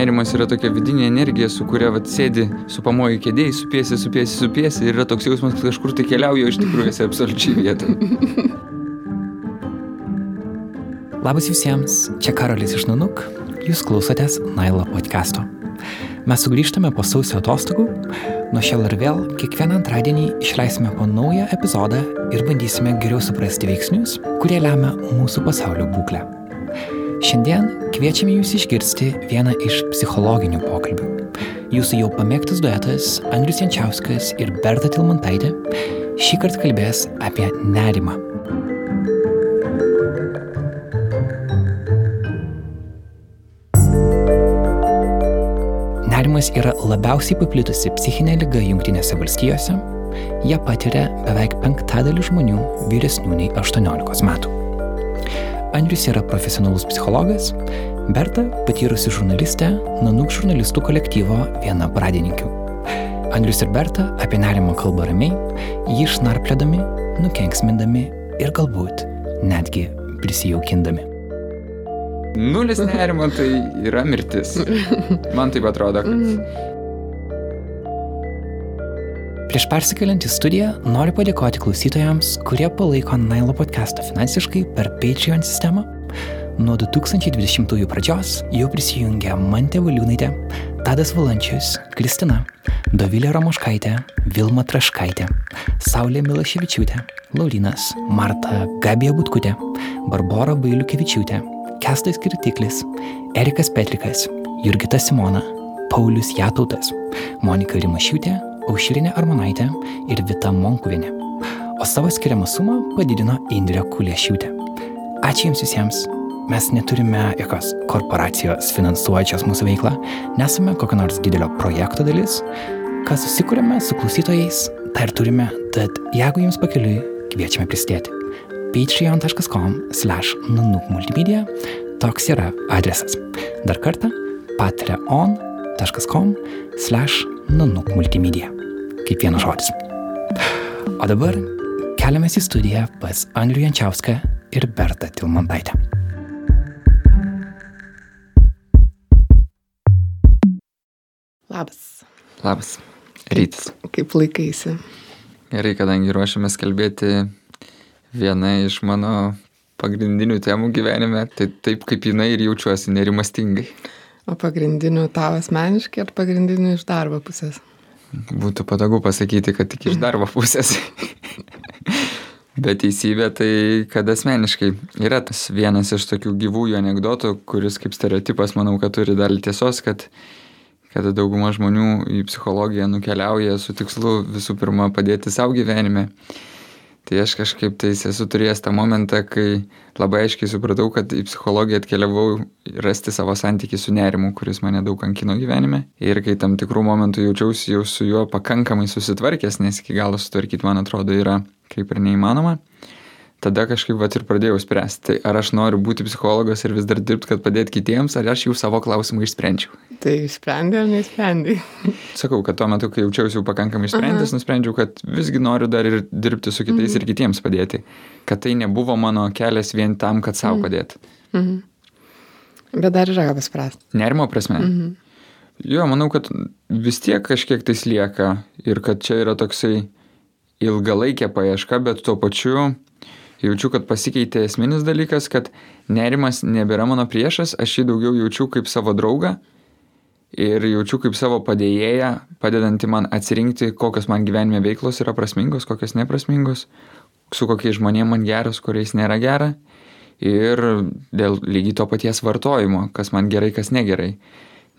nerimas yra tokia vidinė energija, su kuria vat, sėdi su pamoju kėdėjai, supiesi, supiesi, supiesi ir yra toks jausmas, kad kažkur tai keliauja, o iš tikrųjų esi absoliučiai vietoje. Labas visiems, čia Karolis iš Nanuk, jūs klausotės Nailo podcast'o. Mes sugrįžtame po sausio atostogų, nuo šiol ir vėl kiekvieną antradienį išleisime po naują epizodą ir bandysime geriau suprasti veiksnius, kurie lemia mūsų pasaulio būklę. Šiandien kviečiame jūs išgirsti vieną iš psichologinių pokalbių. Jūsų jau pamėgtas duetas Andrius Jančiauskas ir Berta Tilmantaitė šį kartą kalbės apie nerimą. Nerimas yra labiausiai paplitusi psichinė lyga Junktinėse valstijose. Jie patiria beveik penktadalį žmonių vyresnių nei 18 metų. Andrius yra profesionalus psichologas, Berta patyrusi žurnalistė, Nanuk žurnalistų kolektyvo viena pradininkių. Andrius ir Berta apie nerimą kalba ramiai, jį išnarplėdami, nukenksmindami ir galbūt netgi prisijaukindami. Nulis nerimo tai yra mirtis. Man taip atrodo, kad Prieš persikeliant į studiją noriu padėkoti klausytojams, kurie palaiko Nailo podcastą finansiškai per Patreon sistemą. Nuo 2020 pradžios jau prisijungė Mantė Valiūnaitė, Tadas Valančius, Kristina, Dovilė Ramoškaitė, Vilma Traškaitė, Saulė Milaševičiūtė, Laurinas, Marta Gabija Butkutė, Barbara Bailiukevičiūtė, Kestais Kritiklis, Erikas Petrikas, Jurgita Simona, Paulius Jatautas, Monika Rimašiūtė, Aušrinė Armonaitė ir Vita Monkuvienė. O savo skiriamą sumą padidino Indrė Kuliešiūtė. Ačiū Jums visiems. Mes neturime jokios korporacijos finansuojančios mūsų veiklą, nesame kokio nors didelio projekto dalis. Ką susikūrėme su klausytojais, tai ir turime, tad jeigu Jums pakeliui, kviečiame prisidėti. patreon.com slash nanukmultimedia toks yra adresas. Dar kartą patreon.com slash nanukmultimedia. Kaip vienas žodis. O dabar keliamės į studiją pas Andrių Jančiauską ir Bertą Tilmantaitę. Labas. labas. Rytas. Kaip laikaisi? Gerai, kadangi ruošiamės kalbėti viena iš mano pagrindinių temų gyvenime, tai taip kaip jinai ir jaučiuosi nerimastingai. O pagrindinių tau asmeniškai ar pagrindinių iš darbo pusės? Būtų patogu pasakyti, kad tik iš darbo pusės. Bet teisybė tai, kad asmeniškai yra tas vienas iš tokių gyvųjų anegdotų, kuris kaip stereotipas, manau, kad turi dalį tiesos, kad, kad dauguma žmonių į psichologiją nukeliauja su tikslu visų pirma padėti savo gyvenime. Tai aš kažkaip tais esu turėjęs tą momentą, kai labai aiškiai supratau, kad į psichologiją atkeliavau rasti savo santykį su nerimu, kuris mane daug kankino gyvenime. Ir kai tam tikrų momentų jaučiausi jau su juo pakankamai susitvarkęs, nes iki galo sutvarkyti, man atrodo, yra kaip ir neįmanoma, tada kažkaip vat ir pradėjau spręsti, tai ar aš noriu būti psichologas ir vis dar dirbti, kad padėti kitiems, ar aš jau savo klausimą išsprendžiau. Tai išsprendė ar neišsprendė? Sakau, kad tuo metu, kai jaučiausi jau pakankamai išsprendęs, nusprendžiau, kad visgi noriu dar ir dirbti su kitais ir kitiems padėti. Kad tai nebuvo mano kelias vien tam, kad savo padėti. Bet dar yra ką paspręsti. Nerimo prasme. Jo, manau, kad vis tiek kažkiek tais lieka ir kad čia yra toksai ilgalaikė paieška, bet tuo pačiu jaučiu, kad pasikeitė esminis dalykas, kad nerimas nebėra mano priešas, aš jį daugiau jaučiu kaip savo draugą ir jaučiu kaip savo padėjėją, padedantį man atsirinkti, kokios man gyvenime veiklos yra prasmingos, kokios neprasmingos, su kokiais žmonėmis man geras, kuriais nėra gera ir dėl lygiai to paties vartojimo, kas man gerai, kas negerai.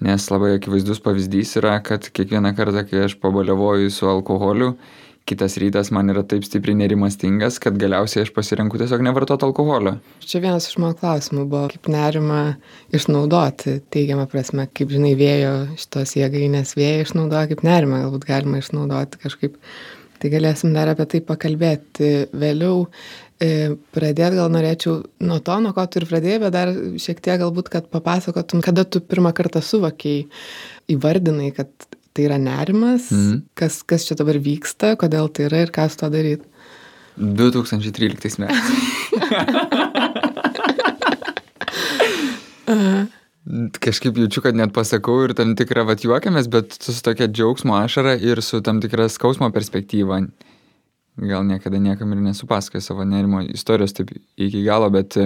Nes labai akivaizdus pavyzdys yra, kad kiekvieną kartą, kai aš pabaliavoju su alkoholiu, kitas rytas man yra taip stipriai nerimastingas, kad galiausiai aš pasirenku tiesiog nevartoti alkoholio. Čia vienas iš mano klausimų buvo, kaip nerima išnaudoti teigiamą prasme, kaip žinai, vėjo šitos jėgainės vėją išnaudoja, kaip nerima galbūt galima išnaudoti kažkaip. Tai galėsim dar apie tai pakalbėti vėliau. E, Pradėti gal norėčiau nuo to, nuo ko tu ir pradėjai, bet dar šiek tiek galbūt, kad papasakotum, kada tu pirmą kartą suvokiai, įvardinai, kad tai yra nerimas, Mhm. kas, kas čia dabar vyksta, kodėl tai yra ir ką su to daryti. 2013 metais. kažkaip jaučiu, kad net pasakau ir tam tikrą vat juokiamės, bet su tokia džiaugsmo ašara ir su tam tikra skausmo perspektyva. Gal niekada niekam ir nesupasakoju savo nerimo istorijos taip iki galo, bet,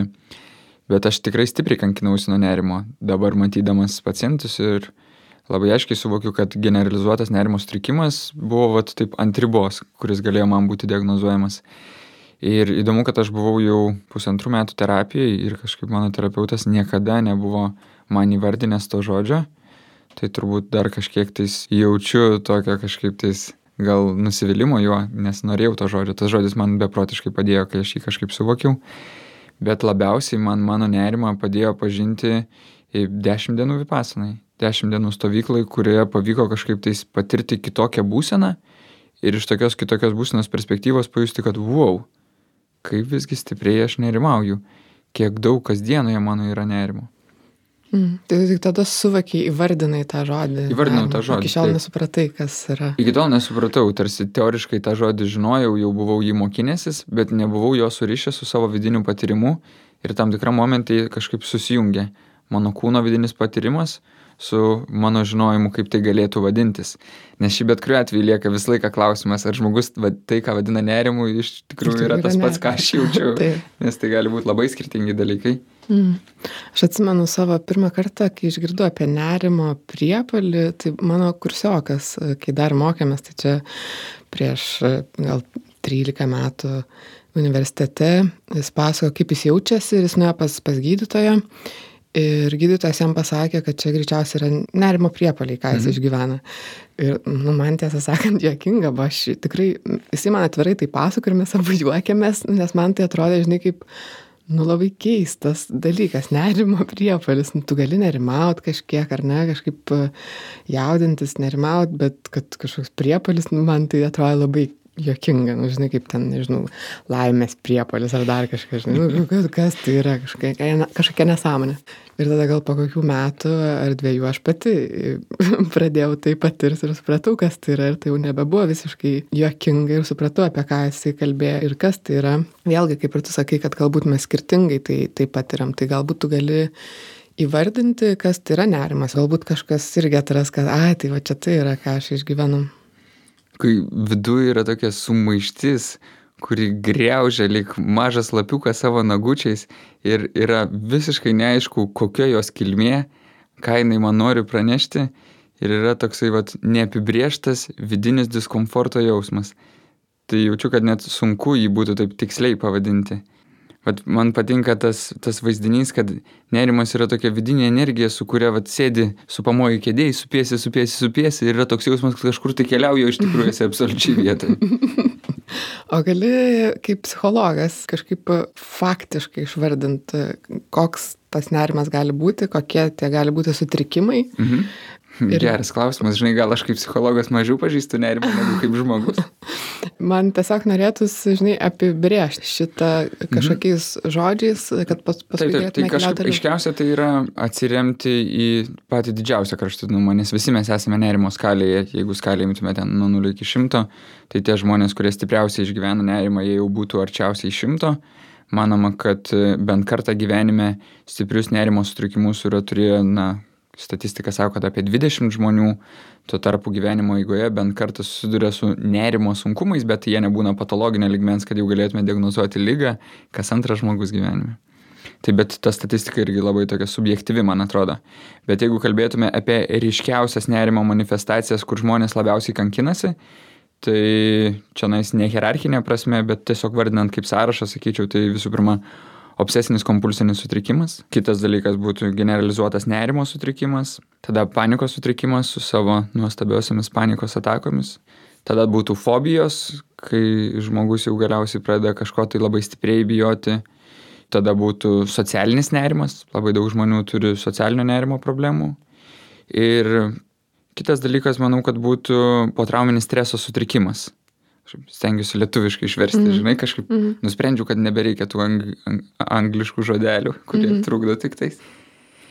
bet aš tikrai stipriai kankinausi nuo nerimo. Dabar matydamas pacientus ir labai aiškiai suvokiu, kad generalizuotas nerimo sutrikimas buvo vat, taip ant ribos, kuris galėjo man būti diagnozuojamas. Ir įdomu, kad aš buvau jau pusantrų metų terapijai ir kažkaip mano terapeutas niekada nebuvo man įvardinęs to žodžio. Tai turbūt dar kažkiek tais jaučiu tokio kažkaip tais gal nusivylimų juo, nes norėjau to žodžio. Tas žodis man beprotiškai padėjo, kai aš jį kažkaip suvokiau. Bet labiausiai man mano nerimą padėjo pažinti 10 dienų vipasanai. 10 dienų stovyklai, kurioje pavyko kažkaip tais patirti kitokią būseną ir iš tokios kitokios būsenos perspektyvos pajusti, kad wow, kaip visgi stipriai aš nerimauju, kiek daug kasdienoje mano yra nerimo. Mm. Tai tik tada suvokiai, įvardinai tą žodį. Įvardinau tą žodį. Iki šiol taip. nesupratai, kas yra. Iki tol nesupratau, tarsi teoriškai tą žodį žinojau, jau buvau jį mokinęsis, bet nebuvau jo surišęs su savo vidiniu patyrimu ir tam tikram momentai kažkaip susijungė mano kūno vidinis patyrimas su mano žinojimu, kaip tai galėtų vadintis. Nes šį bet kuriuo atveju lieka visą laiką klausimas, ar žmogus tai, ką vadina nerimu, iš tikrųjų yra tas pats, ką aš jaučiu. Nes tai gali būti labai skirtingi dalykai. Mm. Aš atsimenu savo pirmą kartą, kai išgirdau apie nerimo priepalį, tai mano kursiokas, kai dar mokėmės, tai čia prieš gal 13 metų universitete, jis pasako, kaip jis jaučiasi ir jis nuėjo pas, pas gydytoją Ir gydytojas jam pasakė, kad čia greičiausiai yra nerimo priepaliai, ką jis mhm. išgyvena. Ir, nu, man tiesą sakant, juokinga, va, aš tikrai, jisai man atvirai tai pasako ir mes abu juokėmės, nes man tai atrodė, žinai, kaip, nu, labai keistas dalykas, nerimo priepalis. Nu, tu gali nerimaut kažkiek, ar ne, kažkaip jaudintis, nerimaut, bet kad kažkoks priepalis, nu, man tai atrodo labai juokinga, nu, žinai, kaip ten, nežinau, laimės priepalis ar dar kažkas, žinai, nu, kas, kas tai yra, kažkokia, kažkokia nesąmonė. Ir tada gal po kokių metų ar dviejų aš pati pradėjau tai patirti ir supratau, kas tai yra. Ir tai jau nebebuvo visiškai juokinga ir supratau, apie ką jisai kalbėjo ir kas tai yra. Vėlgi, kaip ir tu sakai, kad galbūt mes skirtingai tai, tai patiriam, tai galbūt tu gali įvardinti, kas tai yra nerimas. Galbūt kažkas irgi atras, kad, ai, tai va čia tai yra, ką aš išgyvenu kai viduje yra tokia sumaištis, kuri greužia lik mažas lapiukas savo nagučiais ir yra visiškai neaišku, kokia jos kilmė, ką jinai man nori pranešti ir yra toksai vat, neapibrieštas vidinis diskomforto jausmas. Tai jaučiu, kad net sunku jį būtų taip tiksliai pavadinti. Vat man patinka tas, tas vaizdinys, kad nerimas yra tokia vidinė energija, su kuria vat, sėdi su pamoju kėdėjai, supiesi, supiesi, supiesi ir yra toks jausmas, kad kažkur tai keliauja, iš tikrųjų esi absoliučiai vietoje. O gali kaip psichologas kažkaip faktiškai išvardinti, koks tas nerimas gali būti, kokie tie gali būti sutrikimai, mhm. Ir... Geras klausimas, žinai, gal aš kaip psichologas mažiau pažįstu nerimą negu kaip žmogus. Man tiesiog norėtųsi, žinai, apibrėžti šitą kažkokiais mhm. žodžiais, kad pas, paskui... Taip, taip, tai kažkaip aiškiausia tai yra atsiremti į patį didžiausią kraštutinumą, nes visi mes esame nerimo skalėje, jeigu skalėje imtume ten nuo 0 iki 100, tai tie žmonės, kurie stipriausiai išgyvena nerimą, jie jau būtų arčiausiai 100 manoma, kad bent kartą gyvenime stiprius nerimo sutrikimus yra turėję, na, statistika sako, kad apie 20 žmonių tuo tarpu gyvenimo eigoje bent kartą susiduria su nerimo sunkumais, bet jie nebūna patologinio ligmens, kad jau galėtume diagnozuoti lygą, kas antras žmogus gyvenime. Tai bet ta statistika irgi labai tokia subjektyvi, man atrodo. Bet jeigu kalbėtume apie ryškiausias nerimo manifestacijas, kur žmonės labiausiai kankinasi, tai čia nais ne hierarchinė prasme, bet tiesiog vardinant kaip sąrašą, sakyčiau, tai visų pirma obsesinis kompulsinis sutrikimas, kitas dalykas būtų generalizuotas nerimo sutrikimas, tada panikos sutrikimas su savo nuostabiosiamis panikos atakomis, tada būtų fobijos, kai žmogus jau galiausiai pradeda kažko tai labai stipriai bijoti, tada būtų socialinis nerimas, labai daug žmonių turi socialinio nerimo problemų. Ir kitas dalykas, manau, kad būtų potrauminis streso sutrikimas stengiuosi lietuviškai išversti, mm. žinai, kažkaip mm. nusprendžiau, kad nebereikia tų ang ang angliškų žodelių, kurie mm. trukdo tik tais.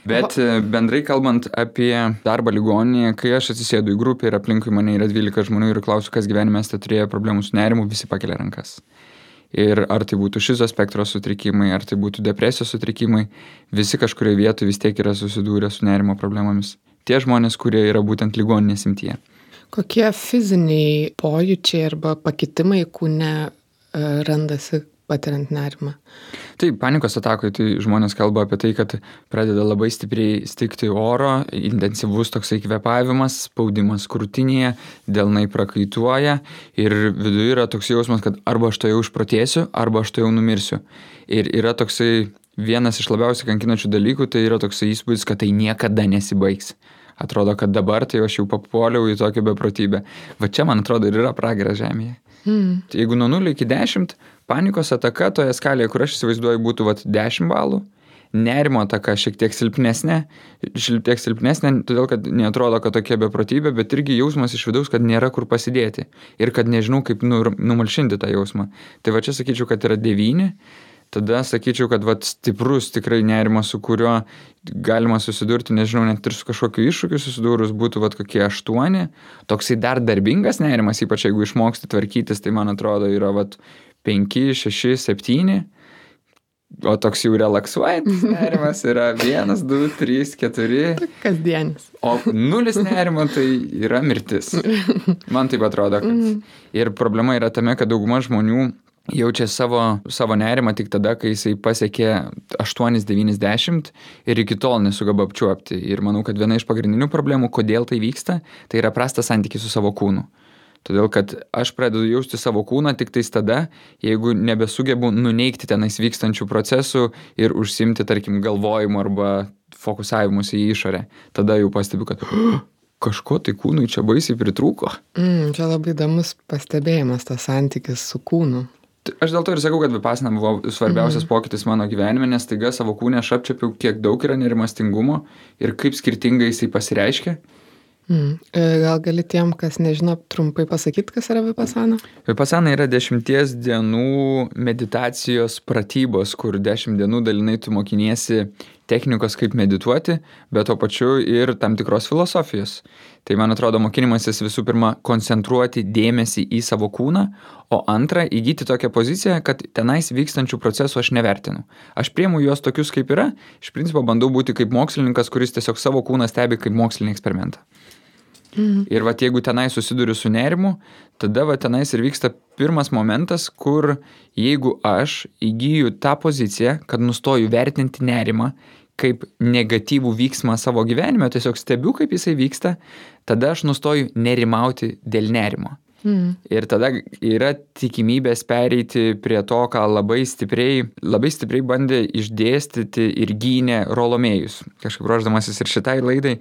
Bet e, bendrai kalbant apie darbą ligoninėje, kai aš atsisėdu į grupę ir aplinkui mane yra 12 žmonių ir klausiu, kas gyvenime esate turėję problemų su nerimu, visi pakelia rankas. Ir ar tai būtų šizo spektro sutrikimai, ar tai būtų depresijos sutrikimai, visi kažkurioje vietoje vis tiek yra susidūrę su nerimo problemomis. Tie žmonės, kurie yra būtent ligoninės imtyje. Kokie fiziniai pojūčiai arba pakitimai kūne e, randasi patiriant nerimą. Taip, panikos atakoje tai žmonės kalba apie tai, kad pradeda labai stipriai stikti oro, intensyvus toksai kvepavimas, spaudimas krūtinėje, delnai prakaituoja ir viduje yra toks jausmas, kad arba aš to jau išprotėsiu, arba aš to jau numirsiu. Ir yra toksai vienas iš labiausiai kankinančių dalykų, tai yra toksai įspūdis, kad tai niekada nesibaigs. Atrodo, kad dabar tai aš jau papuoliau į tokią beprotybę. Va čia, man atrodo, ir yra pragaras žemėje. Mm. Jeigu nuo 0 iki 10 panikos ataka toje skalėje, kur aš įsivaizduoju, būtų vat, 10 balų, nerimo ataka šiek tiek silpnesnė, šiek tiek silpnesnė, todėl kad netrodo, kad tokia beprotybė, bet irgi jausmas iš vidaus, kad nėra kur pasidėti ir kad nežinau, kaip numalšinti tą jausmą. Tai va čia sakyčiau, kad yra 9 tada sakyčiau, kad vat, stiprus tikrai nerimas, su kuriuo galima susidurti, nežinau, net ir su kažkokiu iššūkiu susidūrus, būtų vat, kokie aštuoni. Toksai dar darbingas nerimas, ypač jeigu išmoksti tvarkytis, tai man atrodo yra vat, penki, šeši, septyni. O toks jau relaksuojantis nerimas yra vienas, du, trys, keturi. Kasdienis. O nulis nerimo tai yra mirtis. Man taip atrodo, kad. Mhm. Ir problema yra tame, kad dauguma žmonių jaučia savo, savo nerimą tik tada, kai jisai pasiekė 8-90 ir iki tol nesugaba apčiuopti. Ir manau, kad viena iš pagrindinių problemų, kodėl tai vyksta, tai yra prastas santykis su savo kūnu. Todėl, kad aš pradedu jausti savo kūną tik tais tada, jeigu nebesugebu nuneikti tenais vykstančių procesų ir užsimti, tarkim, galvojimu arba fokusavimuose į išorę. Tada jau pastebiu, kad kažko tai kūnui čia baisiai pritrūko. Mm, čia labai įdomus pastebėjimas tas santykis su kūnu. Aš dėl to ir sakau, kad vipasna buvo svarbiausias mm. pokytis mano gyvenime, nes taiga savo kūnę aš apčiapiau, kiek daug yra nerimastingumo ir kaip skirtingai jisai pasireiškia. Mm. Gal gali tiem, kas nežino, trumpai pasakyti, kas yra vipasana? Vipasana yra dešimties dienų meditacijos pratybos, kur dešimt dienų dalinai tu mokiniesi technikos, kaip medituoti, bet to pačiu ir tam tikros filosofijos. Tai man atrodo, mokinimasis visų pirma koncentruoti dėmesį į savo kūną, o antra, įgyti tokią poziciją, kad tenais vykstančių procesų aš nevertinu. Aš priemu juos tokius, kaip yra, iš principo bandau būti kaip mokslininkas, kuris tiesiog savo kūną stebi kaip mokslinį eksperimentą. Mhm. Ir va, jeigu tenai susiduriu su nerimu, tada va tenais ir vyksta pirmas momentas, kur jeigu aš įgyju tą poziciją, kad nustoju vertinti nerimą kaip negatyvų vyksmą savo gyvenime, tiesiog stebiu, kaip jisai vyksta, tada aš nustoju nerimauti dėl nerimo. Mm. Ir tada yra tikimybės pereiti prie to, ką labai stipriai, labai stipriai bandė išdėstyti ir gynė Rolomėjus. Kažkaip ruoždamasis ir šitai laidai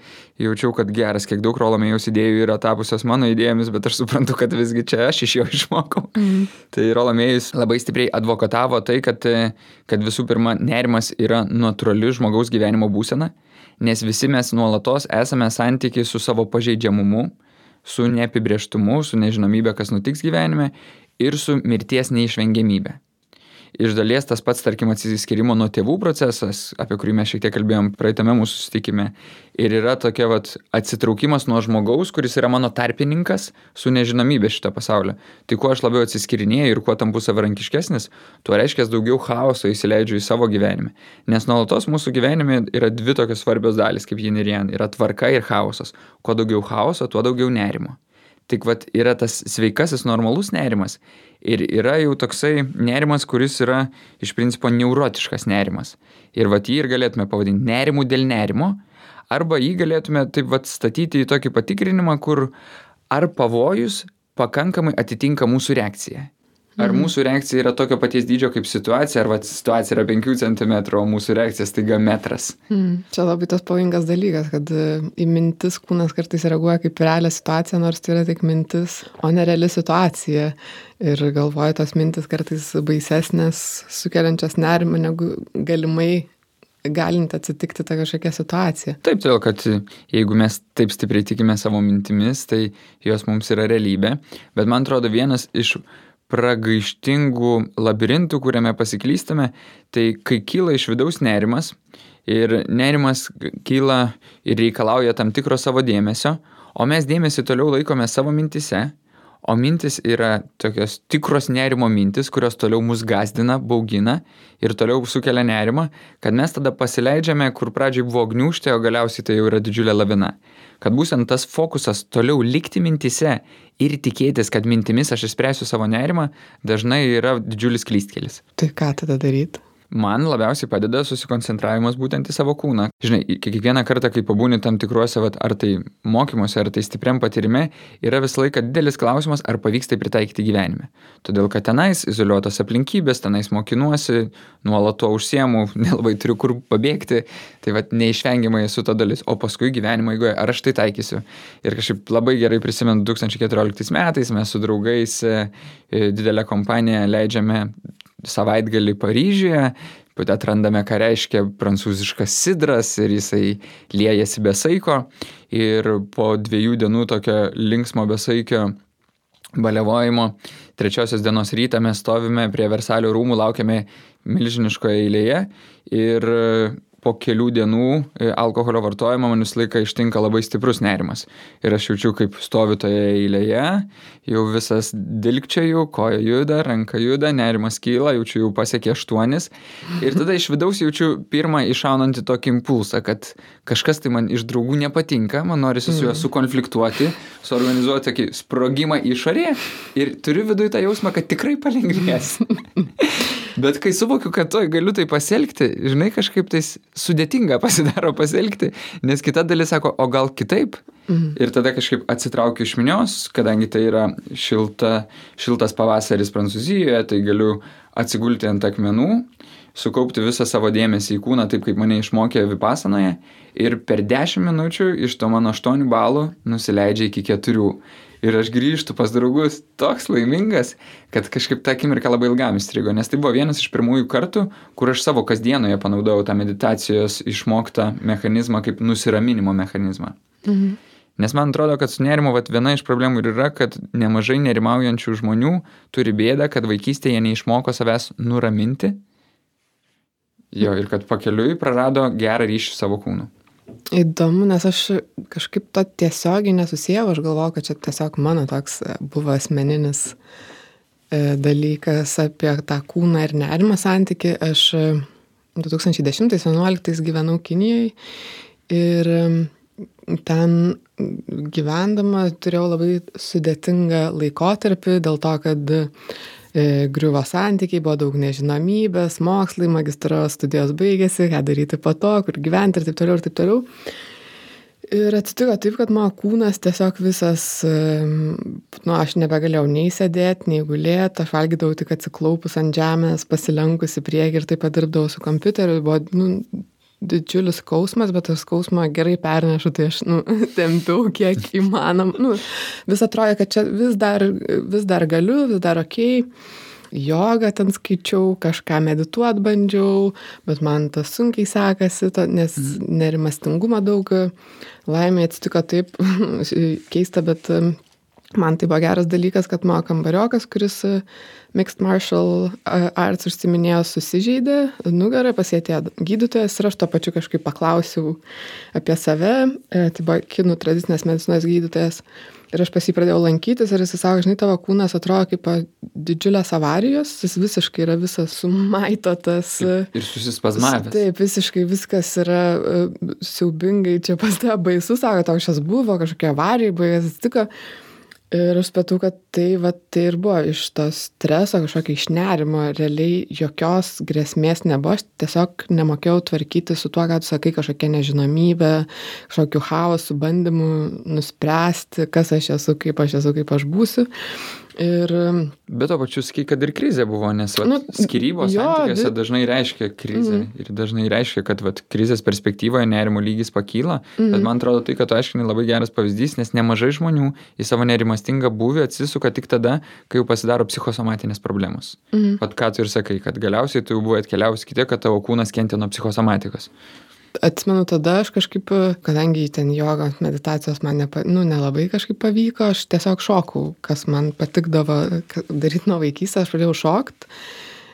jaučiau, kad geras, kiek daug Rolomėjus idėjų yra tapusios mano idėjomis, bet aš suprantu, kad visgi čia aš iš jo išmokau. Mm. Tai Rolomėjus labai stipriai advokatavo tai, kad, kad visų pirma nerimas yra natūrali žmogaus gyvenimo būsena, nes visi mes nuolatos esame santykiai su savo pažeidžiamumu su neapibrieštumu, su nežinomybė, kas nutiks gyvenime ir su mirties neišvengiamybė iš dalies tas pats, tarkim, atsiskirimo nuo tėvų procesas, apie kurį mes šiek tiek kalbėjom praeitame mūsų susitikime, ir yra tokia vat, atsitraukimas nuo žmogaus, kuris yra mano tarpininkas su nežinomybė šito pasaulio. Tai kuo aš labiau atsiskirinėjau ir kuo tampu savarankiškesnis, tuo reiškia daugiau chaoso įsileidžiu į savo gyvenimą. Nes nuolatos mūsų gyvenime yra dvi tokios svarbios dalys, kaip yin ir yang - yra tvarka ir chaosas. Kuo daugiau chaoso, tuo daugiau nerimo. Tik vat yra tas sveikasis normalus nerimas ir yra jau toksai nerimas, kuris yra iš principo neurotiškas nerimas. Ir vat jį ir galėtume pavadinti nerimu dėl nerimo, arba jį galėtume taip vat statyti į tokį patikrinimą, kur ar pavojus pakankamai atitinka mūsų reakciją. Ar mhm. mūsų reakcija yra tokio paties dydžio kaip situacija, ar situacija yra 5 cm, o mūsų reakcija staiga metras. Mm. Čia labai tas pavojingas dalykas, kad e, į mintis kūnas kartais reaguoja kaip realią situaciją, nors tai yra tik mintis, o ne reali situacija. Ir galvoju, tos mintis kartais baisesnės, sukeliančias nerimą, negu galimai galinti atsitikti tą kažkokią situaciją. Taip, todėl kad jeigu mes taip stipriai tikime savo mintimis, tai jos mums yra realybė. Bet man atrodo, vienas iš pragaištingų labirintų, kuriame pasiklystame, tai kai kyla iš vidaus nerimas ir nerimas kyla ir reikalauja tam tikro savo dėmesio, o mes dėmesį toliau laikome savo mintise, o mintis yra tokios tikros nerimo mintis, kurios toliau mus gazdina, baugina ir toliau sukelia nerimą, kad mes tada pasileidžiame, kur pradžiai buvo gniužtė, o galiausiai tai jau yra didžiulė lavina. Kad būtent tas fokusas toliau likti mintise ir tikėtis, kad mintimis aš išspręsiu savo nerimą, dažnai yra didžiulis klystkelis. Tai ką tada daryti? Man labiausiai padeda susikoncentravimas būtent į savo kūną. Žinai, kiekvieną kartą, kai pabūni tam tikruose, vat, ar tai mokymuose, ar tai stipriam patyrime, yra visą laiką didelis klausimas, ar pavyks tai pritaikyti gyvenime. Todėl, kad tenais izoliuotos aplinkybės, tenais mokinuosi, nuolat to užsiemu, nelabai turiu kur pabėgti, tai vat neišvengiamai esu to dalis, o paskui gyvenimo eigoje, ar aš tai taikysiu. Ir kažkaip labai gerai prisimenu 2014 metais mes su draugais e, e, didelę kompaniją leidžiame savaitgalį Paryžiuje, atrandame, ką reiškia prancūziškas sidras ir jisai liejasi besaiko. Ir po dviejų dienų tokio linksmo besaikio balevojimo, trečiosios dienos rytą mes stovime prie Versalio rūmų, laukiame milžiniškoje eilėje ir po kelių dienų e, alkoholio vartojimo man visą laiką ištinka labai stiprus nerimas. Ir aš jaučiu, kaip stoviu toje eilėje, jau visas dilgčiaju, koja juda, ranka juda, nerimas kyla, jaučiu jau pasiekė aštuonis. Ir tada iš vidaus jaučiu pirmą išaunantį tokį impulsą, kad kažkas tai man iš draugų nepatinka, man norisi su juo mm. sukonfliktuoti, suorganizuoti tokį sprogimą išorėje ir turiu viduje tą jausmą, kad tikrai palengvės. Bet kai suvokiu, kad toj galiu tai pasielgti, žinai, kažkaip tai sudėtinga pasidaro pasielgti, nes kita dalis sako, o gal kitaip. Mhm. Ir tada kažkaip atsitraukiu iš minios, kadangi tai yra šilta, šiltas pavasaris Prancūzijoje, tai galiu atsigulti ant akmenų, sukaupti visą savo dėmesį į kūną, taip kaip mane išmokė Vipasanoje, ir per 10 minučių iš to mano 8 balų nusileidžia iki 4 ir aš grįžtu pas draugus toks laimingas, kad kažkaip tą akimirką labai ilgam įstrigo, nes tai buvo vienas iš pirmųjų kartų, kur aš savo kasdienoje panaudojau tą meditacijos išmoktą mechanizmą kaip nusiraminimo mechanizmą. Mhm. Nes man atrodo, kad su nerimu vat, viena iš problemų ir yra, kad nemažai nerimaujančių žmonių turi bėdą, kad vaikystėje neišmoko savęs nuraminti. Jo, ir kad pakeliui prarado gerą ryšį savo kūnu. Įdomu, nes aš kažkaip to tiesiogiai nesusijau, aš galvoju, kad čia tiesiog mano toks e, buvo asmeninis e, dalykas apie tą kūną ir nerimą santyki. Aš 2010-2011 e, gyvenau Kinijoje ir ten gyvendama turėjau labai sudėtingą laikotarpį dėl to, kad griuvo santykiai, buvo daug nežinomybės, mokslai, magistro studijos baigėsi, ką daryti po to, kur gyventi ir taip toliau ir taip toliau. Ir atsitiko taip, kad mano kūnas tiesiog visas, nu, aš nebegalėjau nei sėdėti, nei gulėti, aš valgydavau tik atsiklaupus ant žemės, pasilenkusi prieki ir taip pat dirbdavau su kompiuteriu, buvo, nu, didžiulis skausmas, bet tas skausmą gerai pernešu, tai aš, nu, tempiau kiek įmanom. Nu, vis atrodo, kad čia vis dar, vis dar galiu, vis dar ok. Jogą ten skaičiau, kažką medituot bandžiau, bet man tas sunkiai sekasi, ta, nes mhm. nerimastingumo daug. Laimė atsitiko taip, keista, bet man tai buvo geras dalykas, kad mano kambariokas, kuris Mixed Martial Arts užsiminėjo, susižeidė nugarą, pasėtė gydytojas ir aš to pačiu kažkaip paklausiau apie save, e, tai buvo kinų tradicinės medicinos gydytojas. Ir aš pas jį pradėjau lankytis ir jis sako, žinai, tavo kūnas atrodo kaip didžiulės avarijos, jis visiškai yra visas sumaitotas. Ir susispazmavęs. Taip, visiškai viskas yra e, siaubingai, čia pas tą baisu, sako, tau šias buvo, kažkokia avarija, baigas atsitiko. Ir aš supratau, kad tai, va, tai ir buvo iš to streso, kažkokio išnerimo, realiai jokios grėsmės nebuvo, aš tiesiog nemokėjau tvarkyti su tuo, ką tu sakai, kažkokia nežinomybė, kažkokiu chaosu, bandymu nuspręsti, kas aš esu, kaip aš esu, kaip aš būsiu. Ir... Bet to pačiu sakai, kad ir krizė buvo, nes vat, nu, skirybos jo, santykiuose di... dažnai reiškia krizę mm. ir dažnai reiškia, kad vat, krizės perspektyvoje nerimo lygis pakyla, mm. bet man atrodo tai, kad tu aiškini labai geras pavyzdys, nes nemažai žmonių į savo nerimastingą būvį atsisuka tik tada, kai jau pasidaro psichosomatinės problemos. Mm. Vat ką tu ir sakai, kad galiausiai tu jau buvai atkeliavus kiti, kad tavo kūnas kentė nuo psichosomatikos atsimenu tada aš kažkaip, kadangi ten jogos meditacijos man nepa, nu, nelabai kažkaip pavyko, aš tiesiog šokau, kas man patikdavo daryti nuo vaikystės, aš pradėjau šokti.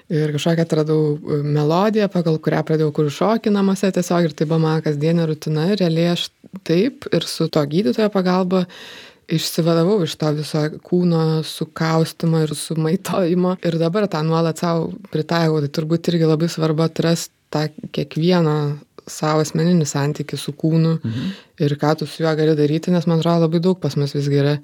Ir kažkokią atradau e, melodiją, pagal kurią pradėjau kur šokį namuose tiesiog ir tai buvo mano kasdienė rutina. Ir realiai aš taip ir su to gydytojo pagalba išsivadavau iš to viso kūno sukaustimo ir sumaitojimo ir dabar tą nuolat savo pritaikau. Tai turbūt irgi labai svarbu atrasti tą kiekvieno savo asmeninį santykį su kūnu mhm. ir ką tu su juo gali daryti, nes man atrodo labai daug pas mus visgi yra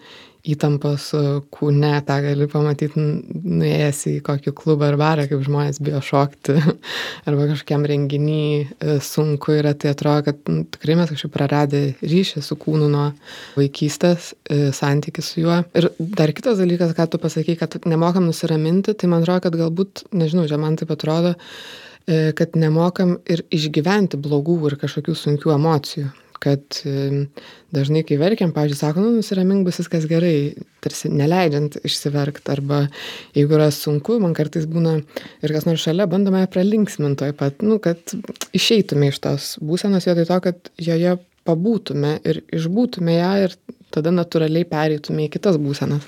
įtampos e, kūne, tą gali pamatyti nuėjęs į kokį klubą ar barą, kaip žmonės bijo šokti, arba kažkokiam renginį e, sunku yra, tai atrodo, kad nu, tikrai mes kažkaip praradę ryšį su kūnu nuo vaikystės, e, santykių su juo. Ir dar kitas dalykas, ką tu pasakai, kad nemokam nusiraminti, tai man atrodo, kad galbūt, nežinau, čia man taip atrodo, kad nemokam ir išgyventi blogų ir kažkokių sunkių emocijų kad dažnai, kai verkiam, pavyzdžiui, sako, nu, nusiramink bus viskas gerai, tarsi neleidžiant išsiverkti, arba jeigu yra sunku, man kartais būna ir kas nors šalia, bandome pralinksminti toj pat, nu, kad išeitume iš tos būsenos vietoj to, kad joje pabūtume ir išbūtume ją ir tada natūraliai pereitume į kitas būsenas.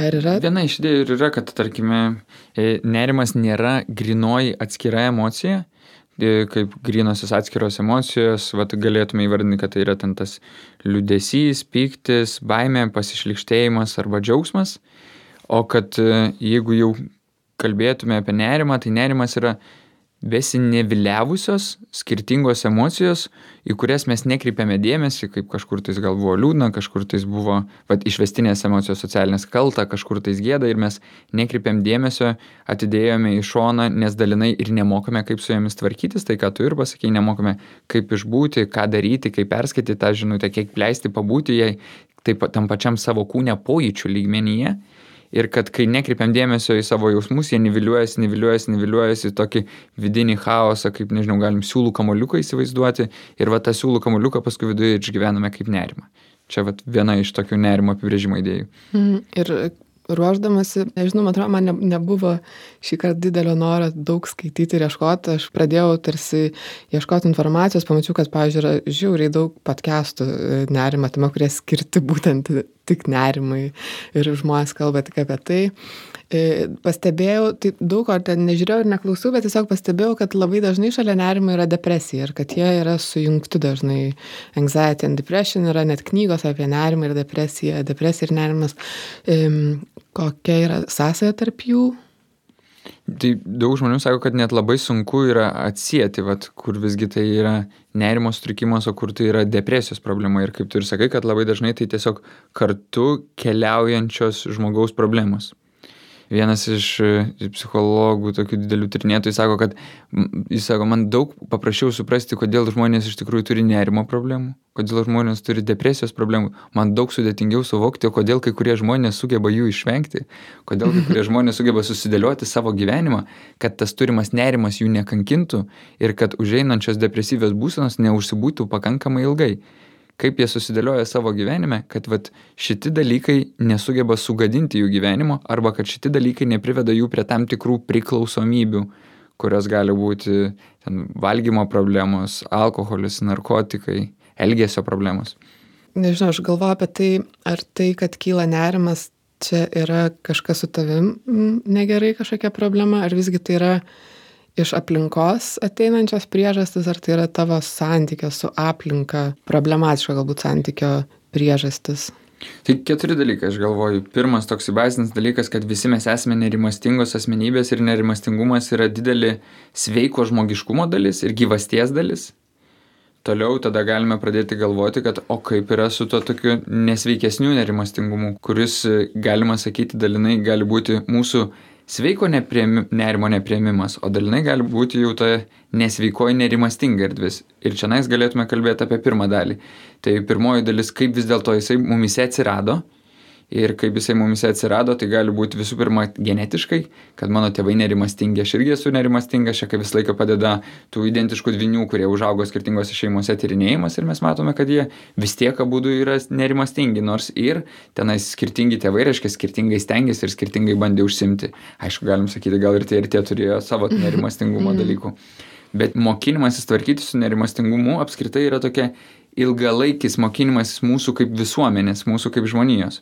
Ar yra? Viena iš idėjų ir yra, kad, tarkime, e, nerimas nėra grinoji atskira emocija, kaip grinosios atskiros emocijos, vat, galėtume įvardinti, kad tai yra ten tas liudesys, pyktis, baimė, pasišlikštėjimas arba džiaugsmas, o kad e, jeigu jau kalbėtume apie nerimą, tai nerimas yra besineviliavusios skirtingos emocijos, į kurias mes nekreipiame dėmesį, kaip kažkur tais gal buvo liūdna, kažkur tais buvo vat, išvestinės emocijos socialinės kalta, kažkur tais gėda ir mes nekreipiam dėmesio, atidėjome į šoną, nes dalinai ir nemokame, kaip su jomis tvarkytis, tai ką tu ir pasakai, nemokame, kaip išbūti, ką daryti, kaip perskaityti tą žinutę, kiek leisti pabūti jai, taip tam pačiam savo kūne pojūčių lygmenyje ir kad kai nekreipiam dėmesio į savo jausmus, jie niviliuojasi, niviliuojasi, niviliuojasi į tokį vidinį chaosą, kaip, nežinau, galim siūlų kamoliuką įsivaizduoti ir va tą siūlų kamoliuką paskui viduje išgyvename kaip nerimą. Čia va viena iš tokių nerimo apibrėžimo idėjų. Mm, ir ruoždamasi, nežinau, man atrodo, man ne, nebuvo šį kartą didelio noro daug skaityti ir ieškoti. Aš pradėjau tarsi ieškoti informacijos, pamačiau, kad, pavyzdžiui, yra žiauriai daug podcastų e, nerima, tame, kurie skirti būtent tik nerimai ir žmonės kalba tik apie tai. E, pastebėjau, tai daug ko ten nežiūrėjau ir neklausiau, bet tiesiog pastebėjau, kad labai dažnai šalia nerimo yra depresija ir kad jie yra sujungti dažnai. Anxiety and depression yra net knygos apie nerimą ir depresiją, depresija ir nerimas. Kokia yra sąsaja tarp jų? Tai daug žmonių sako, kad net labai sunku yra atsijėti, vat, kur visgi tai yra nerimo sutrikimas, o kur tai yra depresijos problema. Ir kaip tu ir sakai, kad labai dažnai tai tiesiog kartu keliaujančios žmogaus problemos vienas iš e, psichologų, tokių didelių tyrinėtojų, sako, kad jis sako, man daug paprasčiau suprasti, kodėl žmonės iš tikrųjų turi nerimo problemų, kodėl žmonės turi depresijos problemų. Man daug sudėtingiau suvokti, kodėl kai kurie žmonės sugeba jų išvengti, kodėl kai kurie žmonės sugeba susidėlioti savo gyvenimą, kad tas turimas nerimas jų nekankintų ir kad užeinančios depresyvios būsenos neužsibūtų pakankamai ilgai kaip jie susidėlioja savo gyvenime, kad vat, šiti dalykai nesugeba sugadinti jų gyvenimo arba kad šiti dalykai nepriveda jų prie tam tikrų priklausomybių, kurios gali būti ten, valgymo problemos, alkoholis, narkotikai, elgesio problemos. Nežinau, aš galvoju apie tai, ar tai, kad kyla nerimas, čia yra kažkas su tavim negerai kažkokia problema, ar visgi tai yra iš aplinkos ateinančios priežastys, ar tai yra tavo santykio su aplinka, problematiška galbūt santykio priežastis? Tai keturi dalykai, aš galvoju. Pirmas toks bazinis dalykas, kad visi mes esame nerimastingos asmenybės ir nerimastingumas yra didelė sveiko žmogiškumo dalis ir gyvasties dalis. Toliau tada galime pradėti galvoti, kad o kaip yra su to tokiu nesveikesniu nerimastingumu, kuris, galima sakyti, dalinai gali būti mūsų sveiko neprieimi, nerimo neprieimimas, o dalinai gali būti jau ta nesveikoji nerimastinga erdvis. Ir čia nais galėtume kalbėti apie pirmą dalį. Tai pirmoji dalis, kaip vis dėlto jisai mumise atsirado ir kaip jisai mumise atsirado, tai gali būti visų pirma genetiškai, kad mano tėvai nerimastingi, aš irgi esu nerimastingas, čia kaip visą laiką padeda tų identiškų dvinių, kurie užaugo skirtingose šeimose tyrinėjimas ir mes matome, kad jie vis tiek abu yra nerimastingi, nors ir tenais skirtingi tėvai, reiškia, skirtingai stengiasi ir skirtingai bandė užsimti. Aišku, galim sakyti, gal ir tie ir tie turėjo savo nerimastingumo dalykų. Bet mokinimasis tvarkyti su nerimastingumu apskritai yra tokia ilgalaikis mokinimasis mūsų kaip visuomenės, mūsų kaip žmonijos.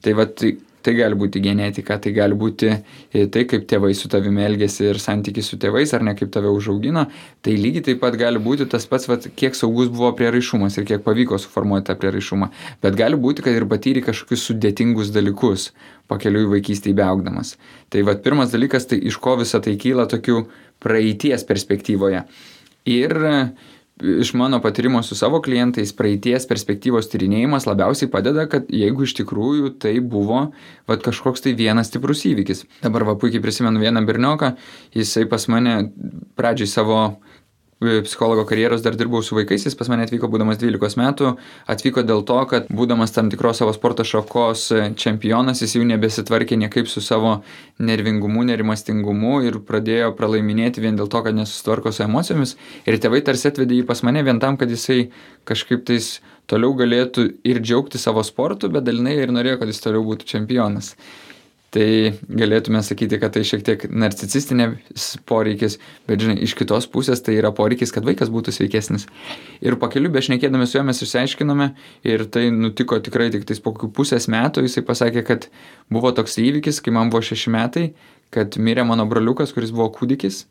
Tai vad, Tai gali būti genetika, tai gali būti tai, kaip tėvai su tavimi elgėsi ir santykis su tėvais, ar ne kaip tave užaugino. Tai lygiai taip pat gali būti tas pats, vat, kiek saugus buvo prieraišumas ir kiek pavyko suformuoti tą prieraišumą. Bet gali būti, kad ir patyri kažkokius sudėtingus dalykus pakeliui vaikystėje beaugdamas. Tai vad pirmas dalykas, tai iš ko visa tai kyla tokių praeities perspektyvoje. Ir iš mano patyrimo su savo klientais praeities perspektyvos tyrinėjimas labiausiai padeda, kad jeigu iš tikrųjų tai buvo vat, kažkoks tai vienas stiprus įvykis. Dabar va puikiai prisimenu vieną bernioką, jisai pas mane pradžiai savo psichologo karjeros dar dirbau su vaikais, jis pas mane atvyko būdamas 12 metų, atvyko dėl to, kad būdamas tam tikros savo sporto šakos e, čempionas, jis jau nebesitvarkė niekaip su savo nervingumu, nerimastingumu ir pradėjo pralaiminėti vien dėl to, kad nesusitvarko su emocijomis. Ir tėvai tarsi atvedė jį pas mane vien tam, kad jisai kažkaip tais toliau galėtų ir džiaugti savo sportu, bet dalinai ir norėjo, kad jis toliau būtų čempionas tai galėtume sakyti, kad tai šiek tiek narcisistinės poreikis, bet žinai, iš kitos pusės tai yra poreikis, kad vaikas būtų sveikesnis. Ir pakeliu bešnekėdami su juo mes išsiaiškinome ir tai nutiko tikrai tik tais po kokių pusės metų, jisai pasakė, kad buvo toks įvykis, kai man buvo šeši metai, kad mirė mano broliukas, kuris buvo kūdikis.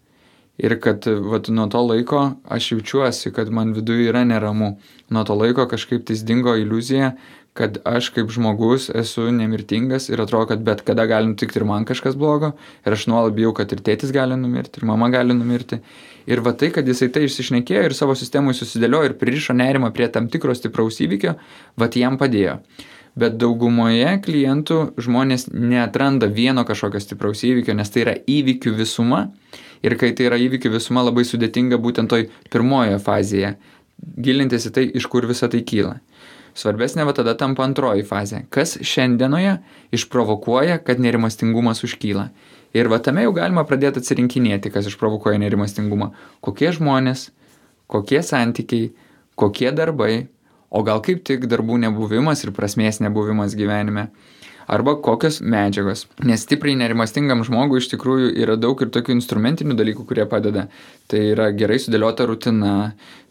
Ir kad vat, nuo to laiko aš jaučiuosi, kad man viduje yra neramu. Nuo to laiko kažkaip tais dingo iliuzija, kad aš kaip žmogus esu nemirtingas ir atrodo, kad bet kada gali nutikti ir man kažkas blogo ir aš nuolat bijau, kad ir tėtis gali numirti, ir mama gali numirti. Ir va tai, kad jisai tai išsišnekėjo ir savo sistemui susidėliojo ir pririšo nerimą prie tam tikro stipraus įvykio, va tai jam padėjo. Bet daugumoje klientų žmonės neatranda vieno kažkokio stipraus įvykio, nes tai yra įvykių visuma. Ir kai tai yra įvykių visuma, labai sudėtinga būtent toj pirmojoje fazėje gilintis į tai, iš kur visa tai kyla. Svarbesnė va tada tampa antroji fazė. Kas šiandienoje išprovokuoja, kad nerimastingumas užkyla. Ir va tame jau galima pradėti atsirinkinėti, kas išprovokuoja nerimastingumą. Kokie žmonės, kokie santykiai, kokie darbai, o gal kaip tik darbų nebuvimas ir prasmės nebuvimas gyvenime arba kokios medžiagos. Nes stipriai nerimastingam žmogui iš tikrųjų yra daug ir tokių instrumentinių dalykų, kurie padeda. Tai yra gerai sudėliota rutina,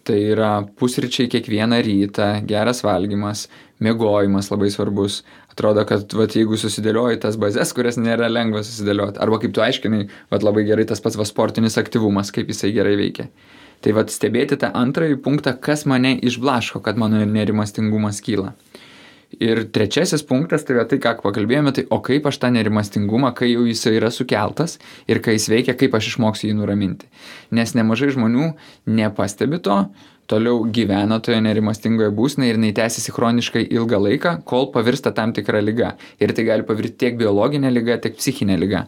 tai yra pusryčiai kiekvieną rytą, geras valgymas, mėgojimas labai svarbus. Atrodo, kad vat, jeigu susidėlioji tas bazės, kurias nėra lengva susidėlioti, arba kaip tu aiškinai, vat, labai gerai tas pats va, sportinis aktyvumas, kaip jisai gerai veikia. Tai vad stebėti tą antrąjį punktą, kas mane išblaško, kad mano nerimastingumas kyla. Ir trečiasis punktas, tai yra tai, ką pakalbėjome, tai o kaip aš tą nerimastingumą, kai jau jis yra sukeltas ir kai jis veikia, kaip aš išmoksiu jį nuraminti. Nes nemažai žmonių nepastebi to, toliau gyvena toje nerimastingoje būsnėje ir jinai tęsiasi chroniškai ilgą laiką, kol pavirsta tam tikra lyga. Ir tai gali pavirti tiek biologinė lyga, tiek psichinė lyga.